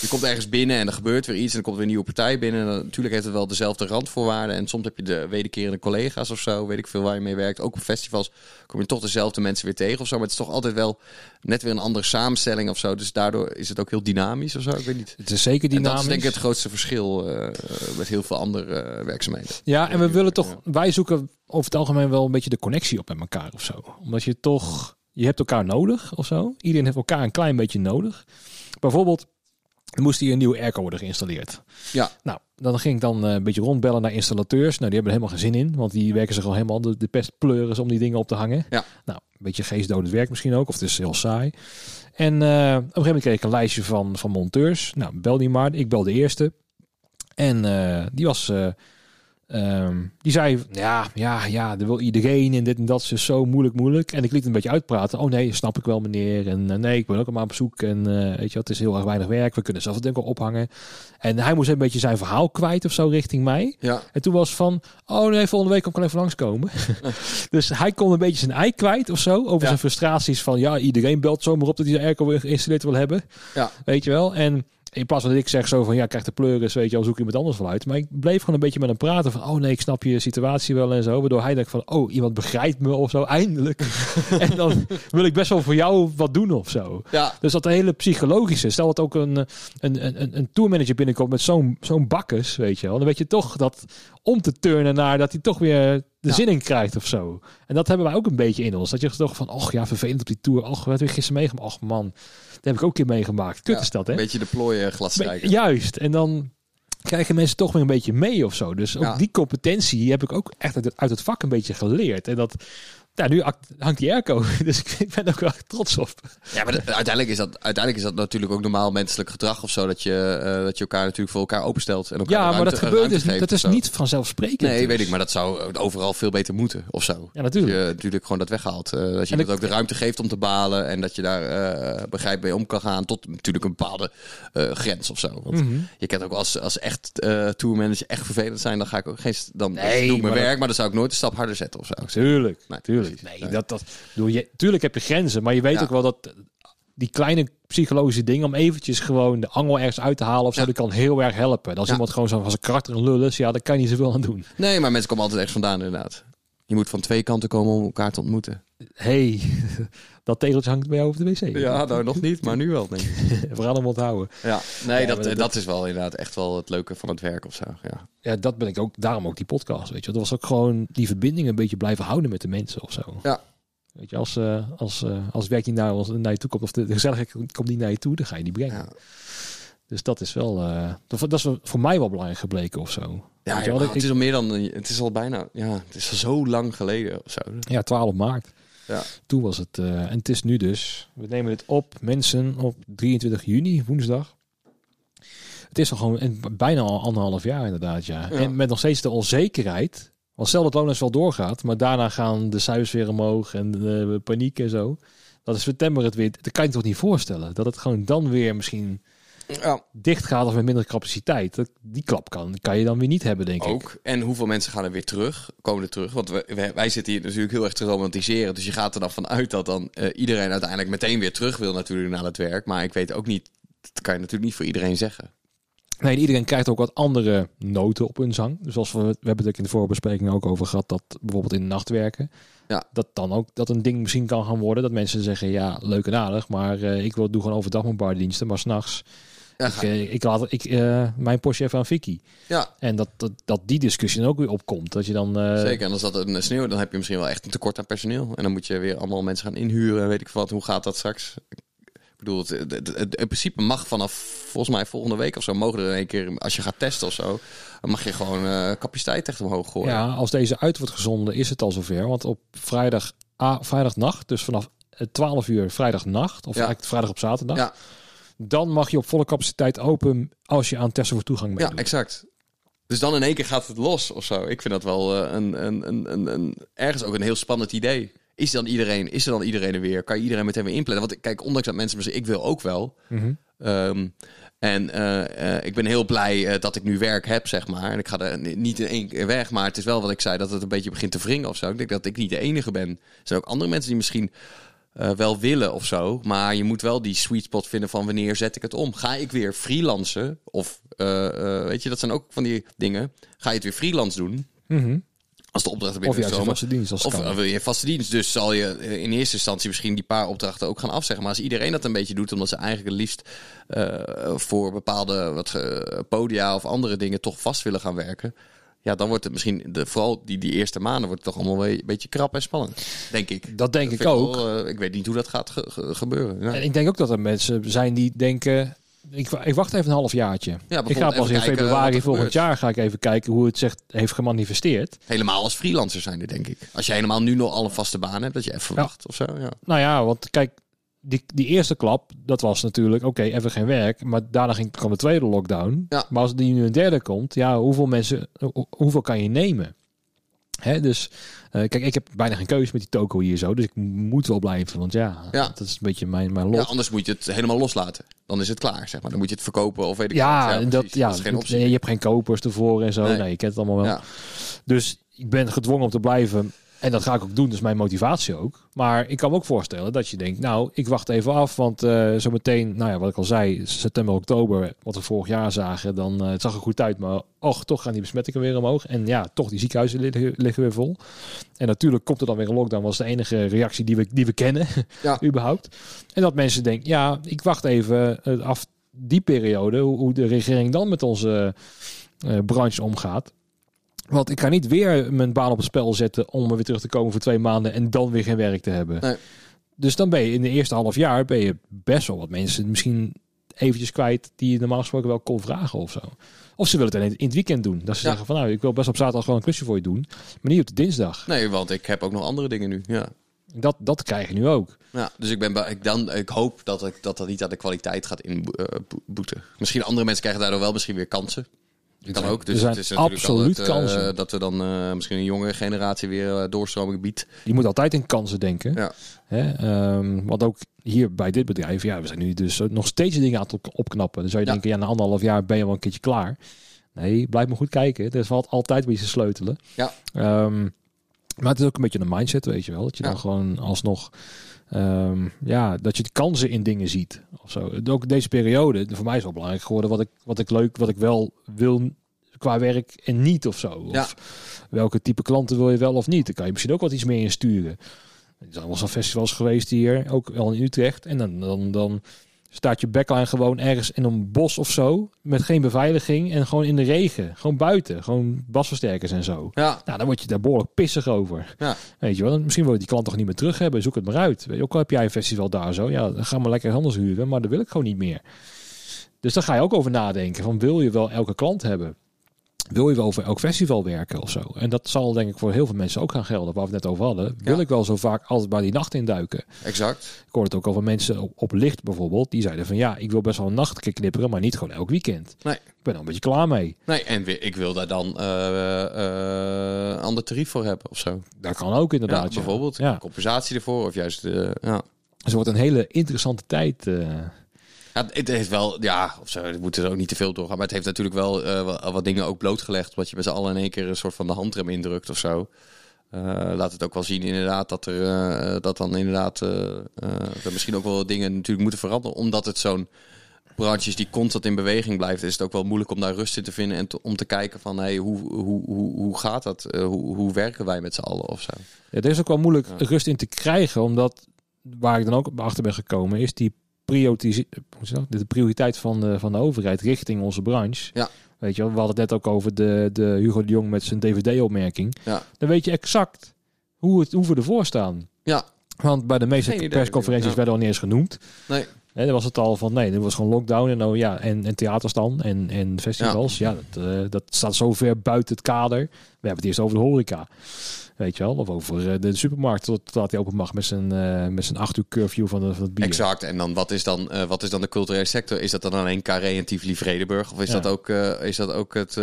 S2: je komt ergens binnen en er gebeurt weer iets en dan komt er weer een nieuwe partij binnen. En dan, natuurlijk heeft het wel dezelfde randvoorwaarden. En soms heb je de wederkerende collega's of zo, weet ik veel waar je mee werkt. Ook op festivals kom je toch dezelfde mensen weer tegen of zo. Maar het is toch altijd wel net weer een andere samenstelling of zo. Dus daardoor is het ook heel dynamisch of zo. Ik weet niet.
S1: Het is zeker
S2: En
S1: dynamisch.
S2: dat is denk ik het grootste verschil eh, met heel veel andere eh, werkzaamheden.
S1: Ja, en we willen toch,
S2: Ja.
S1: wij zoeken over het algemeen wel een beetje de connectie op met elkaar of zo. Omdat je toch, je hebt elkaar nodig of zo. Iedereen heeft elkaar een klein beetje nodig. Bijvoorbeeld, er moest hier een nieuwe airco worden geïnstalleerd.
S2: Ja.
S1: Nou, dan ging ik dan eh, een beetje rondbellen naar installateurs. Nou, die hebben er helemaal geen zin in, want die werken zich al helemaal de, de pest pleuris om die dingen op te hangen.
S2: Ja.
S1: Nou, een beetje geestdodend werk misschien ook, of het is heel saai. En eh, op een gegeven moment kreeg ik een lijstje van, van monteurs. Nou, bel die maar. Ik bel de eerste. En eh, die was... ehm, die zei, ja, ja, ja, dat wil iedereen en dit en dat is zo moeilijk, moeilijk. En ik liet een beetje uitpraten. Oh nee, snap ik wel meneer. En eh, nee, ik ben ook allemaal op zoek. En eh, weet je, wat, het is heel erg weinig werk. We kunnen zelf het denk ik wel ophangen. En hij moest een beetje zijn verhaal kwijt of zo richting mij.
S2: Ja,
S1: En toen was van, oh nee, volgende week kan ik even langskomen. [laughs] dus hij kon een beetje zijn ei kwijt of zo. Over
S2: Ja.
S1: zijn frustraties van, ja, iedereen belt zomaar op dat hij zijn airco geïnstalleerd wil hebben.
S2: Ja.
S1: Weet je wel. En In plaats van dat ik zeg zo van, ja, krijg de pleuris, weet je, al zoek iemand anders wel uit. Maar ik bleef gewoon een beetje met hem praten van, oh nee, ik snap je situatie wel en zo. Waardoor hij denkt van, oh, iemand begrijpt me of zo, eindelijk. [laughs] en dan wil ik best wel voor jou wat doen of zo.
S2: Ja.
S1: Dus dat hele psychologische. Stel dat ook een, een, een, een, een tourmanager binnenkomt met zo'n zo'n bakkes, weet je wel. Dan weet je toch dat om te turnen naar dat hij toch weer de
S2: Ja.
S1: zin in krijgt of zo. En dat hebben wij ook een beetje in ons. Dat je toch van, och ja, vervelend op die tour. Och, wat heb ik gisteren meegemaakt? Och man, dat heb ik ook een keer meegemaakt. Kut
S2: Ja,
S1: is dat, hè?
S2: Een beetje de plooien glas
S1: Be-
S2: strijken.
S1: Juist. En dan krijgen mensen toch weer een beetje mee of zo. Dus ook
S2: Ja.
S1: die competentie heb ik ook echt uit het, uit het vak een beetje geleerd. En dat, ja, nu hangt die airco. [laughs] Dus ik, ben ook wel echt trots op.
S2: Ja, maar dat- uiteindelijk, is dat, uiteindelijk is dat natuurlijk ook normaal menselijk gedrag of zo. Dat je, eh, dat je elkaar natuurlijk voor elkaar openstelt. En elkaar
S1: Ja, maar dat gebeurt dus niet. Dat is niet vanzelfsprekend.
S2: Nee,
S1: dus.
S2: weet ik, maar dat zou overal veel beter moeten of zo.
S1: Ja, natuurlijk.
S2: Dat je natuurlijk gewoon dat weghaalt. Eh, dat je
S1: ik-
S2: ook de ruimte geeft om te balen. En dat je daar eh begrijp mee om kan gaan. Tot natuurlijk een bepaalde grens of zo. Want
S1: Mhm.
S2: je kent ook als, als echt tourmanager echt vervelend zijn. Dan ga ik ook geen. Dan
S1: Nee,
S2: doe ik mijn
S1: maar
S2: werk,
S1: dat-
S2: maar dan zou ik nooit een stap harder zetten of zo.
S1: Tuurlijk,
S2: Nee,
S1: tuurlijk.
S2: Precies.
S1: Nee,
S2: Nee.
S1: dat, dat, bedoel, je, tuurlijk heb je grenzen, maar je weet
S2: Ja.
S1: ook wel dat die kleine psychologische dingen om eventjes gewoon de angel ergens uit te halen of zo,
S2: Ja.
S1: dat kan heel erg helpen. Als
S2: Ja.
S1: iemand gewoon zo van zijn karakter een lul is, ja, daar kan je niet zoveel aan doen.
S2: Nee, maar mensen komen altijd echt vandaan inderdaad. Je moet van twee kanten komen om elkaar te ontmoeten.
S1: hey, [laughs] dat tegeltje hangt bij jou over de wc.
S2: Ja, nou nog niet, maar nu wel denk ik. [laughs]
S1: We gaan hem onthouden.
S2: Ja, nee,
S1: Ja,
S2: dat,
S1: dat-
S2: dat is wel inderdaad echt wel het leuke van het werk of zo. Ja.
S1: Ja, dat ben ik ook, daarom ook die podcast, weet je. Dat was ook gewoon die verbinding een beetje blijven houden met de mensen of zo.
S2: Ja.
S1: Weet je, als, eh, als, eh, als werk niet naar, ons, naar je toe komt, of de, gezelligheid komt niet naar je toe, dan ga je die brengen.
S2: Ja.
S1: Dus dat is wel, eh, dat, is voor mij wel belangrijk gebleken of zo.
S2: Ja,
S1: ik-
S2: het is al meer dan, het is al bijna, ja, het is al zo lang geleden of zo.
S1: Ja, 12 maart.
S2: Ja.
S1: Toen was het. eh, en het is nu dus. We nemen dit op, mensen, op 23 juni, woensdag. Het is al gewoon en bijna al anderhalf jaar inderdaad, ja.
S2: Ja.
S1: En met nog steeds de onzekerheid. Want stel dat Lones wel doorgaat, maar daarna gaan de cijfers weer omhoog en de paniek en zo. Dat is september het weer. Dat kan je toch niet voorstellen. Dat het gewoon dan weer misschien
S2: Ja,
S1: dicht gaat of met minder capaciteit. Dat, die klap kan, kan je dan weer niet hebben, denk ik.
S2: ook. En hoeveel mensen gaan er weer terug, komen er terug? Want we, wij- wij zitten hier natuurlijk heel erg te romantiseren. Dus je gaat er dan vanuit dat dan eh, iedereen uiteindelijk meteen weer terug wil natuurlijk naar het werk. Maar ik weet ook niet, dat kan je natuurlijk niet voor iedereen zeggen.
S1: Nee, iedereen krijgt ook wat andere noten op hun zang. Dus als we, we hebben het ook in de voorbespreking ook over gehad dat bijvoorbeeld in de nachtwerken,
S2: Ja.
S1: dat dan ook dat een ding misschien kan gaan worden. Dat mensen zeggen, ja, leuk en aardig, maar eh, ik wil doe gewoon overdag mijn bardiensten, maar s'nachts,
S2: Ja,
S1: ik, eh, ik laat ik, eh, mijn Porsche even aan Vicky.
S2: ja
S1: En dat, dat, dat die discussie dan ook weer opkomt. Dat je dan... eh,
S2: zeker. En als dat een sneeuw, dan heb je misschien wel echt een tekort aan personeel. En dan moet je weer allemaal mensen gaan inhuren en weet ik wat. Hoe gaat dat straks? Ik bedoel, het, het, het- het- in principe mag vanaf volgens mij volgende week of zo mogen er in één keer, als je gaat testen of zo, dan mag je gewoon capaciteit echt omhoog gooien.
S1: Ja, als deze uit wordt gezonden, is het al zover. Want op vrijdag, ah, vrijdagnacht, dus vanaf eh, 12 uur vrijdagnacht, of
S2: Ja.
S1: eigenlijk vrijdag op zaterdag,
S2: Ja.
S1: Dan mag je op volle capaciteit open als je aan testen voor toegang
S2: Ja,
S1: meedoet.
S2: exact. Dus dan in één keer gaat het los of zo. Ik vind dat wel eh, een, een, een, een, een, ergens ook een heel spannend idee. Is, dan iedereen, is er dan iedereen er weer? Kan je iedereen meteen weer inplannen? Want kijk, ondanks dat mensen me zeggen, ik wil ook wel.
S1: Mhm.
S2: Ehm, en eh, eh, ik ben heel blij eh, dat ik nu werk heb, zeg maar. En ik ga er ni- niet in één keer weg. Maar het is wel wat ik zei, dat het een beetje begint te wringen of zo. Ik denk dat ik niet de enige ben. Er zijn ook andere mensen die misschien eh, wel willen of zo. Maar je moet wel die sweet spot vinden van wanneer zet ik het om. Ga ik weer freelancen? Of eh, eh, weet je, dat zijn ook van die dingen. Ga je het weer freelance doen?
S1: Mhm.
S2: Als de opdrachten
S1: Of
S2: binnenstromen.
S1: vaste dienst als
S2: Of wil je een vaste dienst, dus zal je in eerste instantie misschien die paar opdrachten ook gaan afzeggen. Maar als iedereen dat een beetje doet, omdat ze eigenlijk het liefst voor bepaalde wat, podia of andere dingen toch vast willen gaan werken. Ja, dan wordt het misschien, de, vooral die, die eerste maanden, wordt het toch allemaal een beetje krap en spannend. Denk ik.
S1: Dat denk ik ook.
S2: wel, eh, ik weet niet hoe dat gaat ge- ge- gebeuren. Ja.
S1: En ik denk ook dat er mensen zijn die denken... Ik, ik wacht even een half jaartje. ik ga pas in
S2: wat
S1: februari volgend jaar ga ik even kijken hoe het zich heeft gemanifesteerd.
S2: Helemaal als freelancer zijn er, denk ik. Als je helemaal nu nog al een vaste baan hebt, dat je even
S1: Ja.
S2: wacht of zo. Ja.
S1: Nou ja, want kijk, die, die eerste klap, dat was natuurlijk, oké, even geen werk. Maar daarna ging, kwam de tweede lockdown.
S2: Ja.
S1: Maar als die nu een derde komt, ja, hoeveel mensen, ho- hoeveel kan je nemen? Hè, dus, eh, kijk, ik heb bijna geen keuze met die toko hier zo. Dus ik moet wel blijven, want ja,
S2: Ja.
S1: dat is een beetje mijn, mijn
S2: ja,
S1: lot.
S2: anders moet je het helemaal loslaten. Dan is het klaar, zeg maar. Dan moet je het verkopen of weet ik
S1: Ja,
S2: wat.
S1: en dat, ja,
S2: dat is geen optie.
S1: je hebt geen kopers ervoor en zo. Nee,
S2: Nee.
S1: je kent het allemaal wel.
S2: Ja.
S1: Dus ik ben gedwongen om te blijven. En dat ga ik ook doen, dus mijn motivatie ook. Maar ik kan me ook voorstellen dat je denkt, nou, ik wacht even af, want uh, zometeen, nou ja, wat ik al zei, september, oktober, wat we vorig jaar zagen, dan uh, het zag er goed uit, maar och, toch gaan die besmettingen weer omhoog. En ja, toch, die ziekenhuizen liggen, liggen weer vol. En natuurlijk komt er dan weer een lockdown, was de enige reactie die we, die we kennen, [laughs] ja. überhaupt. En dat mensen denken, ja, ik wacht even af die periode, hoe, hoe de regering dan met onze uh, branche omgaat. Want ik kan niet weer mijn baan op het spel zetten om weer terug te komen voor twee maanden en dan weer geen werk te hebben. Nee. Dus dan ben je in de eerste half jaar ben je best wel wat mensen misschien eventjes kwijt die je normaal gesproken wel kon vragen of zo. Of ze willen het alleen in het weekend doen. Dat ze zeggen van nou, ik wil best op zaterdag gewoon een klusje voor je doen, maar niet op de dinsdag.
S2: Nee, want ik heb ook nog andere dingen nu. Ja.
S1: Dat, dat krijg je nu ook.
S2: Ja, dus ik, ben, ik, dan, ik hoop dat, ik, dat dat niet aan de kwaliteit gaat inboeten. misschien andere mensen krijgen daardoor wel misschien weer kansen. Kan ook. Dus
S1: het is absoluut
S2: het,
S1: kansen.
S2: Uh, dat we dan uh, misschien een jongere generatie weer uh, doorstroming biedt.
S1: Je moet altijd in kansen denken. Ja. Hè? Um, want ook hier bij dit bedrijf, ja, we zijn nu dus nog steeds dingen aan het opknappen. Dan zou je denken, ja, na anderhalf jaar ben je wel een keertje klaar. Nee, blijf maar goed kijken. Er valt altijd een beetje sleutelen.
S2: Ja.
S1: Um, maar het is ook een beetje een mindset, weet je wel. Dat je ja. dan gewoon alsnog... Um, ja, dat je de kansen in dingen ziet. Of zo. Ook deze periode, voor mij is wel belangrijk geworden wat ik, wat ik leuk, wat ik wel wil qua werk en niet of zo. Of
S2: ja.
S1: welke type klanten wil je wel of niet. Dan kan je misschien ook wat iets meer insturen. Er zijn wel zo'n festivals geweest hier, ook wel in Utrecht. En dan, dan, dan staat je backline gewoon ergens in een bos of zo. Met geen beveiliging en gewoon in de regen. Gewoon buiten. Gewoon basversterkers en zo.
S2: Ja.
S1: Nou, dan word je daar behoorlijk pissig over.
S2: Ja.
S1: Weet je wel, misschien wil je die klant toch niet meer terug hebben. Zoek het maar uit. Weet je, ook al heb jij een festival daar zo. Ja, dan ga maar lekker anders huren. Maar dat wil ik gewoon niet meer. Dus daar ga je ook over nadenken. Van wil je wel elke klant hebben? Wil je wel voor elk festival werken of zo? En dat zal denk ik voor heel veel mensen ook gaan gelden. Waar we het net over hadden. Wil
S2: Ja.
S1: ik wel zo vaak altijd bij die nacht induiken?
S2: Exact.
S1: Ik hoorde het ook over mensen op, op licht bijvoorbeeld. Die zeiden van ja, ik wil best wel een nacht knipperen, maar niet gewoon elk weekend.
S2: Nee.
S1: Ik ben er een beetje klaar mee.
S2: Nee, en ik wil daar dan eh, eh, een ander tarief voor hebben of zo.
S1: Dat kan ook inderdaad. Ja,
S2: bijvoorbeeld.
S1: Ja.
S2: Compensatie ervoor of juist... eh, ja.
S1: Dus het wordt een hele interessante tijd.
S2: Ja, het heeft wel, ja, of zo, we moeten er ook niet te veel doorgaan. Maar het heeft natuurlijk wel eh, wat, dingen ook blootgelegd. Wat je met z'n allen in één keer een soort van de handrem indrukt of zo. Eh, laat het ook wel zien inderdaad dat er eh, dat dan inderdaad er misschien ook wel dingen natuurlijk moeten veranderen. Omdat het zo'n branche is die constant in beweging blijft, is het ook wel moeilijk om daar rust in te vinden. En te- om te kijken van hey, hoe, hoe, hoe, hoe gaat dat? Hoe, hoe werken wij met z'n allen of zo?
S1: Ja, er is ook wel moeilijk
S2: Ja.
S1: rust in te krijgen, omdat waar ik dan ook achter ben gekomen, is die de prioriteit van de, van de overheid richting onze branche.
S2: Ja.
S1: Weet je we hadden het net ook over de, de Hugo de Jong met zijn DVD-opmerking.
S2: Ja.
S1: Dan weet je exact hoe, het, hoe we ervoor staan.
S2: Ja.
S1: Want bij de meeste
S2: idee.
S1: persconferenties
S2: Ja.
S1: werden al niet eens genoemd.
S2: Nee.
S1: Hè, dan was het al van nee, dit was gewoon lockdown en nou ja, en, en theaters dan en, en festivals. Ja, dat, eh, dat staat zo ver buiten het kader. We hebben het eerst over de horeca. Weet je wel, of over eh, de supermarkt tot, tot hij open mag met zijn, eh, met zijn acht uur curfew van, de, van het bier.
S2: Exact. En dan wat is dan, eh, wat is dan de culturele sector? Is dat dan alleen Carré en Tivoli Vredenburg? Of is,
S1: Ja.
S2: dat, ook, is dat ook het,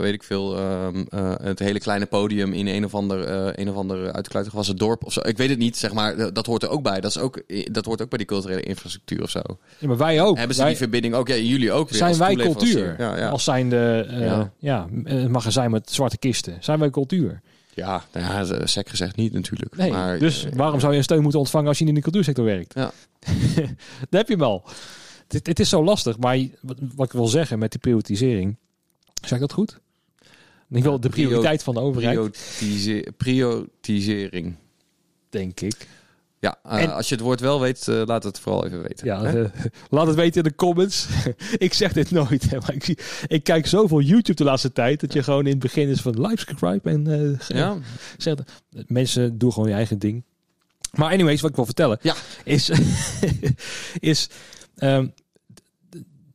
S2: weet ik veel, ehm, eh, het hele kleine podium in een of ander, een of ander uitgekluitig was het dorp of zo? Ik weet het niet, zeg maar. Dat hoort er ook bij. Dat, is ook, dat hoort ook bij die culturele infrastructuur of zo.
S1: Ja, maar wij ook.
S2: Hebben ze
S1: wij,
S2: die verbinding ook? Ja, jullie ook weer.
S1: zijn wij cultuur?
S2: Ja, ja.
S1: Als zijn de
S2: Ja.
S1: ja. een magazijn met zwarte kisten. Zijn wij cultuur?
S2: Ja, nou ja, sec gezegd niet natuurlijk.
S1: Nee.
S2: maar,
S1: dus
S2: eh,
S1: waarom zou je een steun moeten ontvangen als je niet in de cultuursector werkt?
S2: Ja. [laughs]
S1: Daar heb je hem al. Het, het is zo lastig, maar wat, ik wil zeggen met die prioritisering. Zeg ik dat goed? In ieder geval de
S2: Prio-
S1: prioriteit van de overheid,
S2: prioritisering.
S1: denk ik.
S2: Ja, eh,
S1: En-
S2: als je het woord wel weet, eh, laat het vooral even weten.
S1: Ja, eh, [laughs] laat het weten in de comments. [laughs] ik zeg dit nooit, hè, maar ik, zie- ik kijk zoveel YouTube de laatste tijd dat je gewoon in het begin is van subscribe en
S2: ja?
S1: zegt, mensen doen gewoon je eigen ding. Maar anyways, wat ik wil vertellen
S2: Ja.
S1: is, [laughs] is ehm,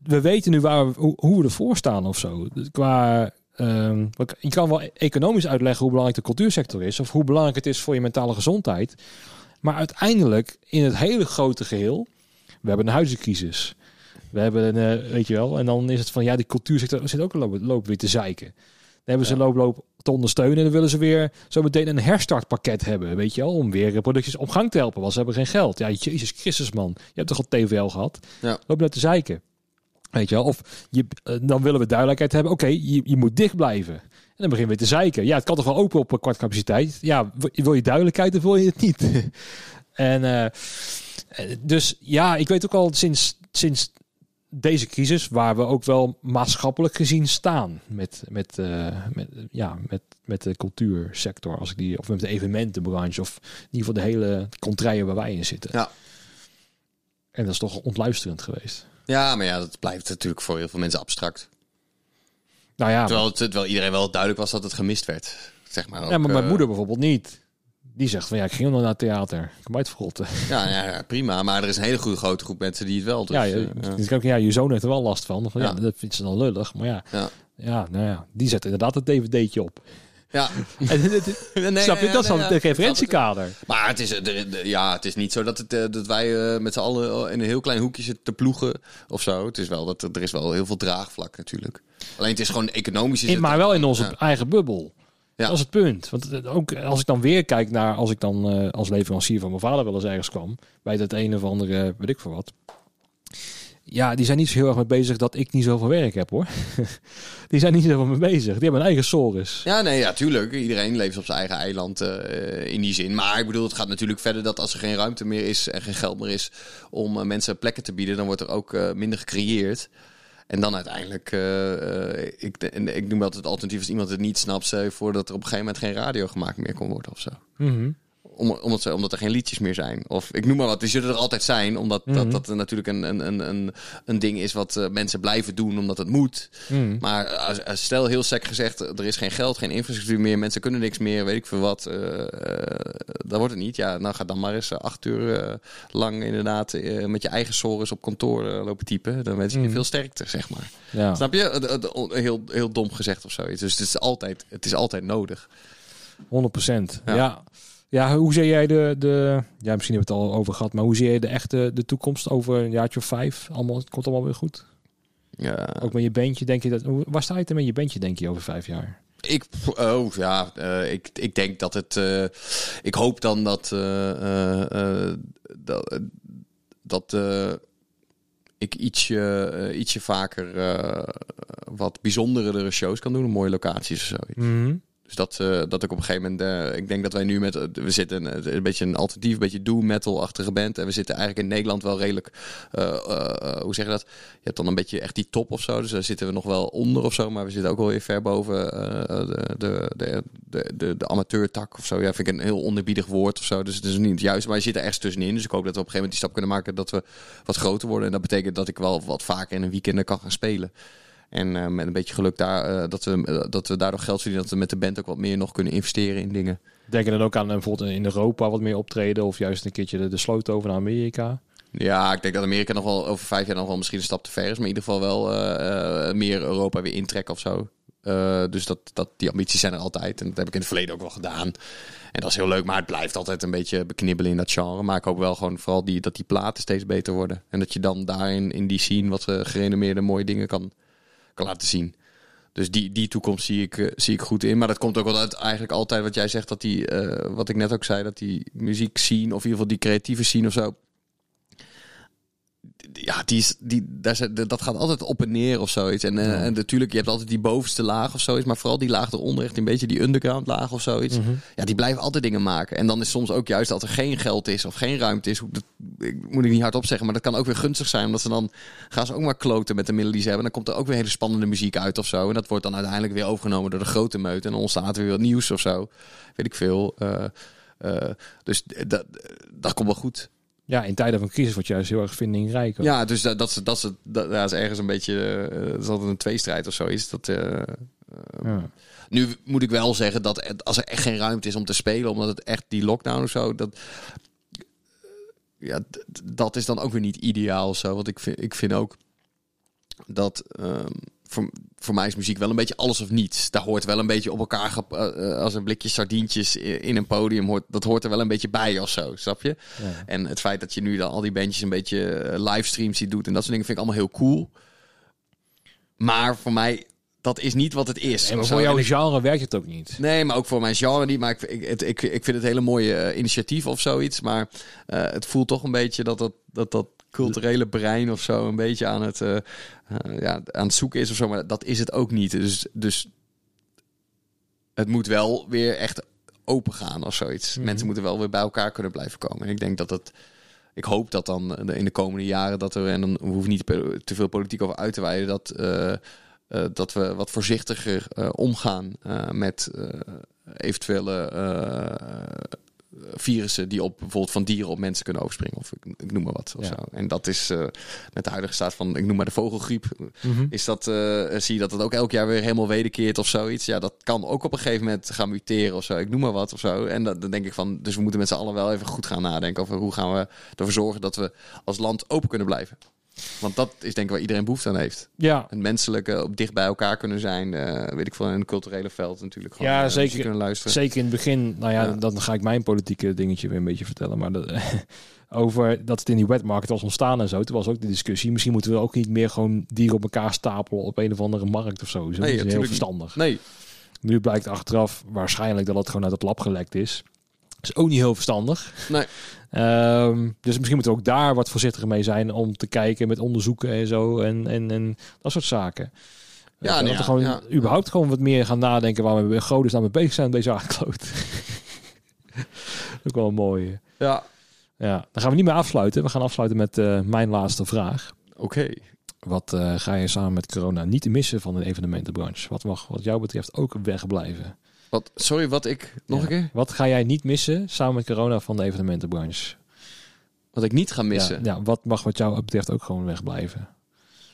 S1: we weten nu waar we, hoe, hoe we ervoor staan of zo. Dus Qua, wat- je kan wel economisch uitleggen hoe belangrijk de cultuursector is of hoe belangrijk het is voor je mentale gezondheid. Maar uiteindelijk in het hele grote geheel, we hebben een huizencrisis. We hebben een, eh, weet je wel, en dan is het van ja, die cultuursector zit ook lopen, lopen weer te zeiken. Dan hebben ze loop, loop te ondersteunen en dan willen ze weer zo meteen een herstartpakket hebben, weet je wel, om weer eh, producties op gang te helpen, want ze hebben geen geld. Ja, Jezus Christus man, je hebt toch al TVL gehad?
S2: Ja.
S1: Loop naar te zeiken. Weet je wel? Of je, eh, dan willen we duidelijkheid hebben. Oké, je, je moet dicht blijven. En dan beginnen we te zeiken. Ja, het kan toch wel open op een kwart capaciteit. Ja, wil- je duidelijkheid of wil je het niet? [laughs] en eh, eh, dus ja, ik weet ook al sinds, sinds deze crisis, waar we ook wel maatschappelijk gezien staan met, met, eh, met, ja, met, met de cultuursector, als ik die, of met de evenementenbranche, of in ieder geval de hele contraien waar wij in zitten.
S2: Ja.
S1: En dat is toch ontluisterend geweest.
S2: Ja, maar ja, dat blijft natuurlijk voor heel veel mensen abstract.
S1: Nou ja,
S2: Terwijl, het, terwijl iedereen wel duidelijk was dat het gemist werd. Zeg maar ook,
S1: ja, maar mijn
S2: eh,
S1: moeder bijvoorbeeld niet. Die zegt van ja, ik ging nog naar het theater. Ik kom uitverrotten. [laughs]
S2: Ja, ja, ja, prima. Maar er is een hele goede grote groep mensen die het wel. Dus,
S1: ja, je,
S2: ja.
S1: dus ik ook, ja, je zoon heeft er wel last van. van ja. Dat vindt ze dan lullig. Maar ja,
S2: Ja.
S1: ja, nou ja, die zet inderdaad het dvd'tje op.
S2: Ja. [laughs] Nee,
S1: snap je? Dat is dan het referentiekader.
S2: Maar het is, eh, de- de- ja, het is niet zo dat, het, eh, dat wij eh, met z'n allen in een heel klein hoekje zitten te ploegen of zo. Het is wel dat er, is wel heel veel draagvlak natuurlijk. Alleen het is gewoon economisch. Is
S1: In,
S2: het,
S1: maar wel in onze
S2: Ja.
S1: eigen bubbel.
S2: Ja.
S1: Dat is het punt. Want ook als ik dan weer kijk naar als ik dan eh, als leverancier van mijn vader wel eens ergens kwam. Bij dat een of andere, weet ik voor wat. Ja, die zijn niet zo heel erg mee bezig dat ik niet zoveel werk heb hoor. [laughs] die zijn niet zoveel mee bezig. Die hebben een eigen Soris.
S2: Ja, nee, ja, tuurlijk. Iedereen leeft op zijn eigen eiland eh, in die zin. Maar ik bedoel, het gaat natuurlijk verder dat als er geen ruimte meer is en geen geld meer is om eh, mensen plekken te bieden, dan wordt er ook eh, minder gecreëerd. En dan uiteindelijk, ik, en ik noem altijd het alternatief als iemand het niet snapt, stel je voor dat er op een gegeven moment geen radio gemaakt meer kon worden of zo.
S1: Mhm.
S2: Omdat, ze, omdat er geen liedjes meer zijn. Of ik noem maar wat, die zullen er altijd zijn. Omdat
S1: Mhm.
S2: dat, dat er natuurlijk een, een, een, een, een ding is wat eh, mensen blijven doen omdat het moet.
S1: Mhm.
S2: Maar als, als- stel heel sec gezegd, er is geen geld, geen infrastructuur meer, mensen kunnen niks meer, weet ik veel wat. eh eh, dan wordt het niet. Ja, nou ga dan maar eens acht uur lang inderdaad met je eigen sores op kantoor lopen typen. Dan wens je
S1: Mhm.
S2: veel sterkte, zeg maar.
S1: Ja.
S2: Snap je? Heel, heel dom gezegd of zoiets. Dus het is altijd, het is altijd nodig.
S1: 100 procent.
S2: Ja.
S1: Ja. Ja. hoe zie jij de, de... Ja, misschien hebben we het al over gehad. Maar hoe zie je de echte de toekomst over een jaartje of vijf? Allemaal, het komt allemaal weer goed.
S2: Ja.
S1: Ook met je bandje, denk je dat... hoe- Waar sta je er met je bandje, denk je, over vijf jaar?
S2: Ik, oh ja, eh, ik, ik denk dat het. eh, ik hoop dan dat. eh, dat, dat ik ietsje, ietsje vaker wat bijzondere shows kan doen, mooie locaties of zoiets. Dus dat, eh, dat ik op een gegeven moment, eh, ik denk dat wij nu met, eh, we zitten een, een beetje een alternatief, een beetje doom metal-achtige band. En we zitten eigenlijk in Nederland wel redelijk, hoe zeg je dat? Je hebt dan een beetje echt die top of zo, dus daar zitten we nog wel onder of zo. Maar we zitten ook wel weer ver boven de, de, de, de, de, amateurtak of zo. Ja, vind ik een heel onderbiedig woord of zo. Dus het is niet het juiste, maar je zit er ergens tussenin. Dus ik hoop dat we op een gegeven moment die stap kunnen maken dat we wat groter worden. En dat betekent dat ik wel wat vaker in een weekend kan gaan spelen. En eh, met een beetje geluk daar, eh, dat, we, eh, dat we daardoor geld verdienen. Dat we met de band ook wat meer nog kunnen investeren in dingen.
S1: Denk je dan ook aan bijvoorbeeld in Europa wat meer optreden? Of juist een keertje de, de sloot over naar Amerika?
S2: Ja, ik denk dat Amerika nog wel over vijf jaar nog wel misschien een stap te ver is. Maar in ieder geval wel meer Europa weer intrekken of zo. Dus dat, dat, die ambities zijn er altijd. En dat heb ik in het verleden ook wel gedaan. En dat is heel leuk, maar het blijft altijd een beetje beknibbelen in dat genre. Maar ik hoop wel gewoon vooral die, dat die platen steeds beter worden. En dat je dan daarin, in die scene, wat gerenommeerde mooie dingen kan, kan laten zien. Dus die, die toekomst zie ik, uh, zie ik goed in. Maar dat komt ook wel uit eigenlijk altijd wat jij zegt, dat die, uh, wat ik net ook zei, dat die muziek scene, of in ieder geval die creatieve scene of zo. Ja, die is, die, daar, dat gaat altijd op en neer of zoiets. En, uh, ja. en natuurlijk, je hebt altijd die bovenste laag of zoiets. Maar vooral die laag eronder, echt een beetje die underground laag of zoiets. Mm -hmm. Ja, die blijven altijd dingen maken. En dan is soms ook juist dat er geen geld is of geen ruimte is. Dat moet ik niet hardop zeggen, maar dat kan ook weer gunstig zijn. Omdat ze dan gaan ze ook maar kloten met de middelen die ze hebben. En dan komt er ook weer hele spannende muziek uit of zo. En dat wordt dan uiteindelijk weer overgenomen door de grote meute. En dan ontstaat er weer wat nieuws of zo. Weet ik veel. Uh, uh, dus dat, dat komt wel goed.
S1: Ja, in tijden van crisis wordt juist heel erg vindingrijk.
S2: Ja, dus dat, dat, dat, dat, dat, dat is ergens een beetje... Uh, dat is altijd een tweestrijd of zo. Is dat... Uh, ja. Nu moet ik wel zeggen dat als er echt geen ruimte is om te spelen, omdat het echt die lockdown of zo, dat, ja, dat is dan ook weer niet ideaal of zo. Want ik vind, ik vind ook dat um, voor, voor mij is muziek wel een beetje alles of niets. Daar hoort wel een beetje op elkaar uh, als een blikje sardientjes in een podium hoort. Dat hoort er wel een beetje bij of zo, snap je? Ja. En het feit dat je nu dan al die bandjes een beetje eh, livestreams ziet doet en dat soort dingen vind ik allemaal heel cool. Maar voor mij dat is niet wat het is.
S1: Nee, maar voor jouw genre werkt het ook niet.
S2: Nee, maar ook voor mijn genre niet. Maar ik, ik, ik, ik vind het hele mooie initiatief of zoiets. Maar uh, het voelt toch een beetje dat dat, dat, dat culturele brein of zo een beetje aan het, eh, eh, ja, aan het zoeken is of zo. Maar dat is het ook niet. Dus, dus het moet wel weer echt open gaan of zoiets.
S1: Mhm.
S2: Mensen moeten wel weer bij elkaar kunnen blijven komen. En ik denk dat dat. Ik hoop dat dan in de komende jaren dat er, en dan hoef niet te veel politiek over uit te wijden, dat, eh, dat we wat voorzichtiger omgaan met eventuele virussen die op bijvoorbeeld van dieren op mensen kunnen overspringen. Of ik, ik noem maar wat. Of
S1: Ja.
S2: zo. En dat is eh, met de huidige staat van, ik noem maar de vogelgriep,
S1: Mhm.
S2: is dat, eh, zie je dat het ook elk jaar weer helemaal wederkeert of zoiets. Ja, dat kan ook op een gegeven moment gaan muteren of zo. Ik noem maar wat of zo. En dat, dan denk ik van, dus we moeten met z'n allen wel even goed gaan nadenken over hoe gaan we ervoor zorgen dat we als land open kunnen blijven. Want dat is denk ik waar iedereen behoefte aan heeft.
S1: Ja,
S2: Het menselijke, op dicht bij elkaar kunnen zijn. eh, weet ik veel, in het culturele veld natuurlijk. Gewoon,
S1: Ja,
S2: eh,
S1: zeker.
S2: kunnen luisteren.
S1: zeker in het begin. Nou ja,
S2: Ja.
S1: dan ga ik mijn politieke dingetje weer een beetje vertellen. Maar dat, [laughs] over dat het in die wet market was ontstaan en zo. Toen was ook de discussie. Misschien moeten we ook niet meer gewoon dieren op elkaar stapelen op een of andere markt of zo. Zo
S2: Nee,
S1: is heel
S2: niet.
S1: verstandig.
S2: Nee,
S1: Nu blijkt achteraf waarschijnlijk dat het gewoon uit het lab gelekt is. Is ook niet heel verstandig.
S2: Nee.
S1: Ehm, dus misschien moeten we ook daar wat voorzichtiger mee zijn om te kijken met onderzoeken en zo en, en, en dat soort zaken.
S2: Ja,
S1: dat
S2: nee,
S1: we
S2: ja,
S1: gewoon
S2: ja.
S1: überhaupt gewoon wat meer gaan nadenken waar we in godesnaam mee bezig zijn deze aardkloot. [laughs] ook wel een mooie.
S2: ja,
S1: Ja, dan gaan we niet meer afsluiten. We gaan afsluiten met eh, mijn laatste vraag.
S2: oké.
S1: Wat eh, ga je samen met corona niet missen van de evenementenbranche? Wat mag wat jou betreft ook wegblijven?
S2: Wat, sorry, wat ik, nog
S1: Ja.
S2: een keer?
S1: Wat ga jij niet missen samen met corona van de evenementenbranche?
S2: Wat ik niet ga missen.
S1: Ja, ja, wat mag wat jou betreft ook gewoon wegblijven?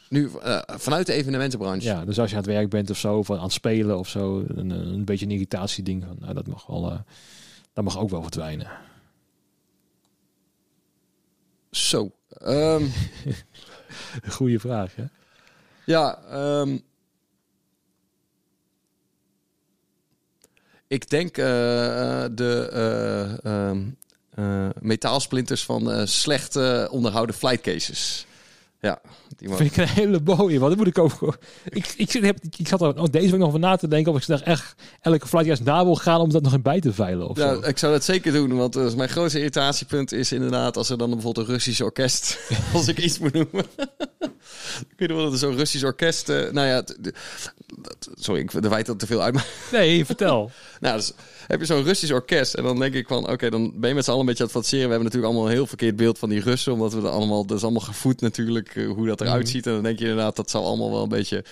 S2: Nu, eh, vanuit de evenementenbranche.
S1: Ja, dus als je aan het werk bent of zo, of aan het spelen of zo, een, een beetje een irritatieding, van, nou, dat mag wel, eh, dat mag ook wel verdwijnen.
S2: Zo. Ehm, [laughs]
S1: Goeie vraag, hè?
S2: ja, ehm, ik denk eh, eh, de eh, ehm, eh, metaalsplinters van slecht onderhouden flight cases. Ja, die
S1: Vind ik een hele mooie, want dan moet ik ook. Ik, ik, heb, ik zat er ook deze week nog over na te denken of ik daar echt elke flight juist na wil gaan om dat nog in bij te veilen. Of
S2: Ja,
S1: zo.
S2: ik zou dat zeker doen, want mijn grootste irritatiepunt is inderdaad als er dan bijvoorbeeld een Russisch orkest, [laughs] als ik iets moet noemen. Ik weet wel dat er zo'n Russisch orkest, eh, nou ja, dat- sorry, ik de wijt dat te veel uit, maar
S1: Nee, vertel. [laughs]
S2: nou, dus heb je zo'n Russisch orkest en dan denk ik van, oké, dan ben je met z'n allen een beetje aan het fantaseren. We hebben natuurlijk allemaal een heel verkeerd beeld van die Russen, omdat we er allemaal, dat is allemaal gevoed natuurlijk, eh, hoe dat eruit
S1: Mhm.
S2: ziet. En dan denk je inderdaad, dat zal allemaal wel een beetje,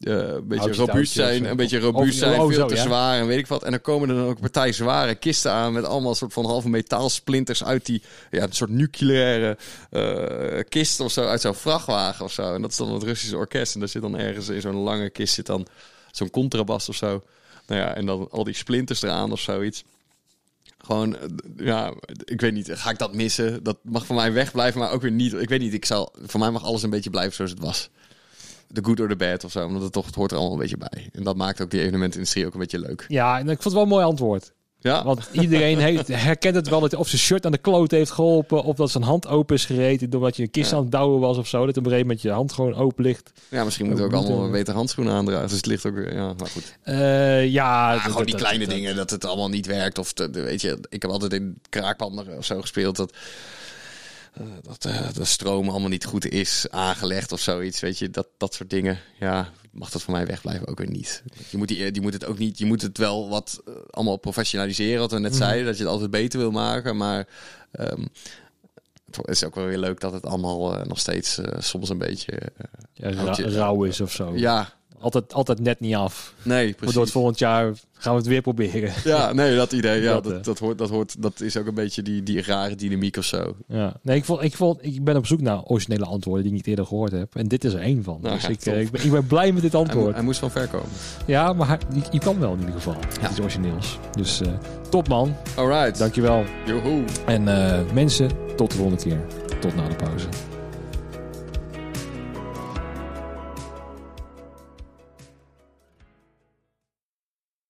S2: eh, een beetje
S1: Houtje
S2: robuust zijn, een beetje robuust zijn,
S1: oh,
S2: veel
S1: zo,
S2: te
S1: ja.
S2: zwaar en weet ik wat. En dan komen er dan ook een partij zware kisten aan met allemaal soort van halve metaalsplinters uit die, ja, een soort nucleaire eh, kist of zo, uit zo'n vrachtwagen of zo. En dat is dan het Russische orkest. En daar zit dan ergens in zo'n lange kist zit dan zo'n contrabas of zo. Nou ja, en dan al die splinters eraan of zoiets. Gewoon, eh, ja, ik weet niet, ga ik dat missen? Dat mag van mij wegblijven, maar ook weer niet. Ik weet niet, ik zal, voor mij mag alles een beetje blijven zoals het was. The good or the bad of zo, omdat het toch, hoort er allemaal een beetje bij. En dat maakt ook die evenementindustrie ook een beetje leuk.
S1: Ja, en ik vond het wel een mooi antwoord.
S2: Ja,
S1: Want iedereen heeft, herkent het wel dat hij of zijn shirt aan de kloot heeft geholpen. Of dat zijn hand open is gereden doordat je een kist
S2: Ja.
S1: aan het douwen was of zo. Dat op een gegeven moment je hand gewoon open ligt.
S2: ja misschien moeten we ook allemaal
S1: eh,
S2: beter handschoenen aandragen. Dus het ligt ook weer, ja, maar goed.
S1: Eh, ja,
S2: Ja,
S1: dat-
S2: gewoon die kleine
S1: dat-
S2: dingen, dat het allemaal niet werkt. Of, te- weet je, ik heb altijd in kraakpanden of zo gespeeld dat, dat eh, de stroom allemaal niet goed is aangelegd of zoiets. Weet je, dat, dat soort dingen. Ja, mag dat voor mij wegblijven? Ook weer niet. Je moet, die, die moet het ook niet, je moet het wel wat eh, allemaal professionaliseren, wat we net
S1: Mhm.
S2: zeiden. Dat je het altijd beter wil maken, maar... ehm, het is ook wel weer leuk dat het allemaal eh, nog steeds eh, soms een beetje... eh,
S1: ja, ra- rauw is of zo.
S2: ja,
S1: Altijd, altijd net niet af.
S2: nee, precies.
S1: Waardoor het volgend jaar gaan we het weer proberen. [laughs]
S2: Ja, nee, dat idee. Ja,
S1: Dat,
S2: dat,
S1: eh.
S2: dat, hoort, dat, hoort, dat is ook een beetje die, die rare dynamiek of zo.
S1: Ja, nee, ik, vond, ik, vond, ik ben op zoek naar originele antwoorden die ik niet eerder gehoord heb. En dit is er één van.
S2: Nou
S1: dus
S2: ja,
S1: ik, eh, ik, ben, ik ben blij met dit antwoord.
S2: hij moest van ver komen.
S1: Ja, maar hij- je, kan wel in ieder geval.
S2: Ja.
S1: Iets origineels. Dus eh, top man.
S2: Alright.
S1: Dankjewel.
S2: Joehoe.
S1: En mensen, tot de volgende keer. Tot na de pauze.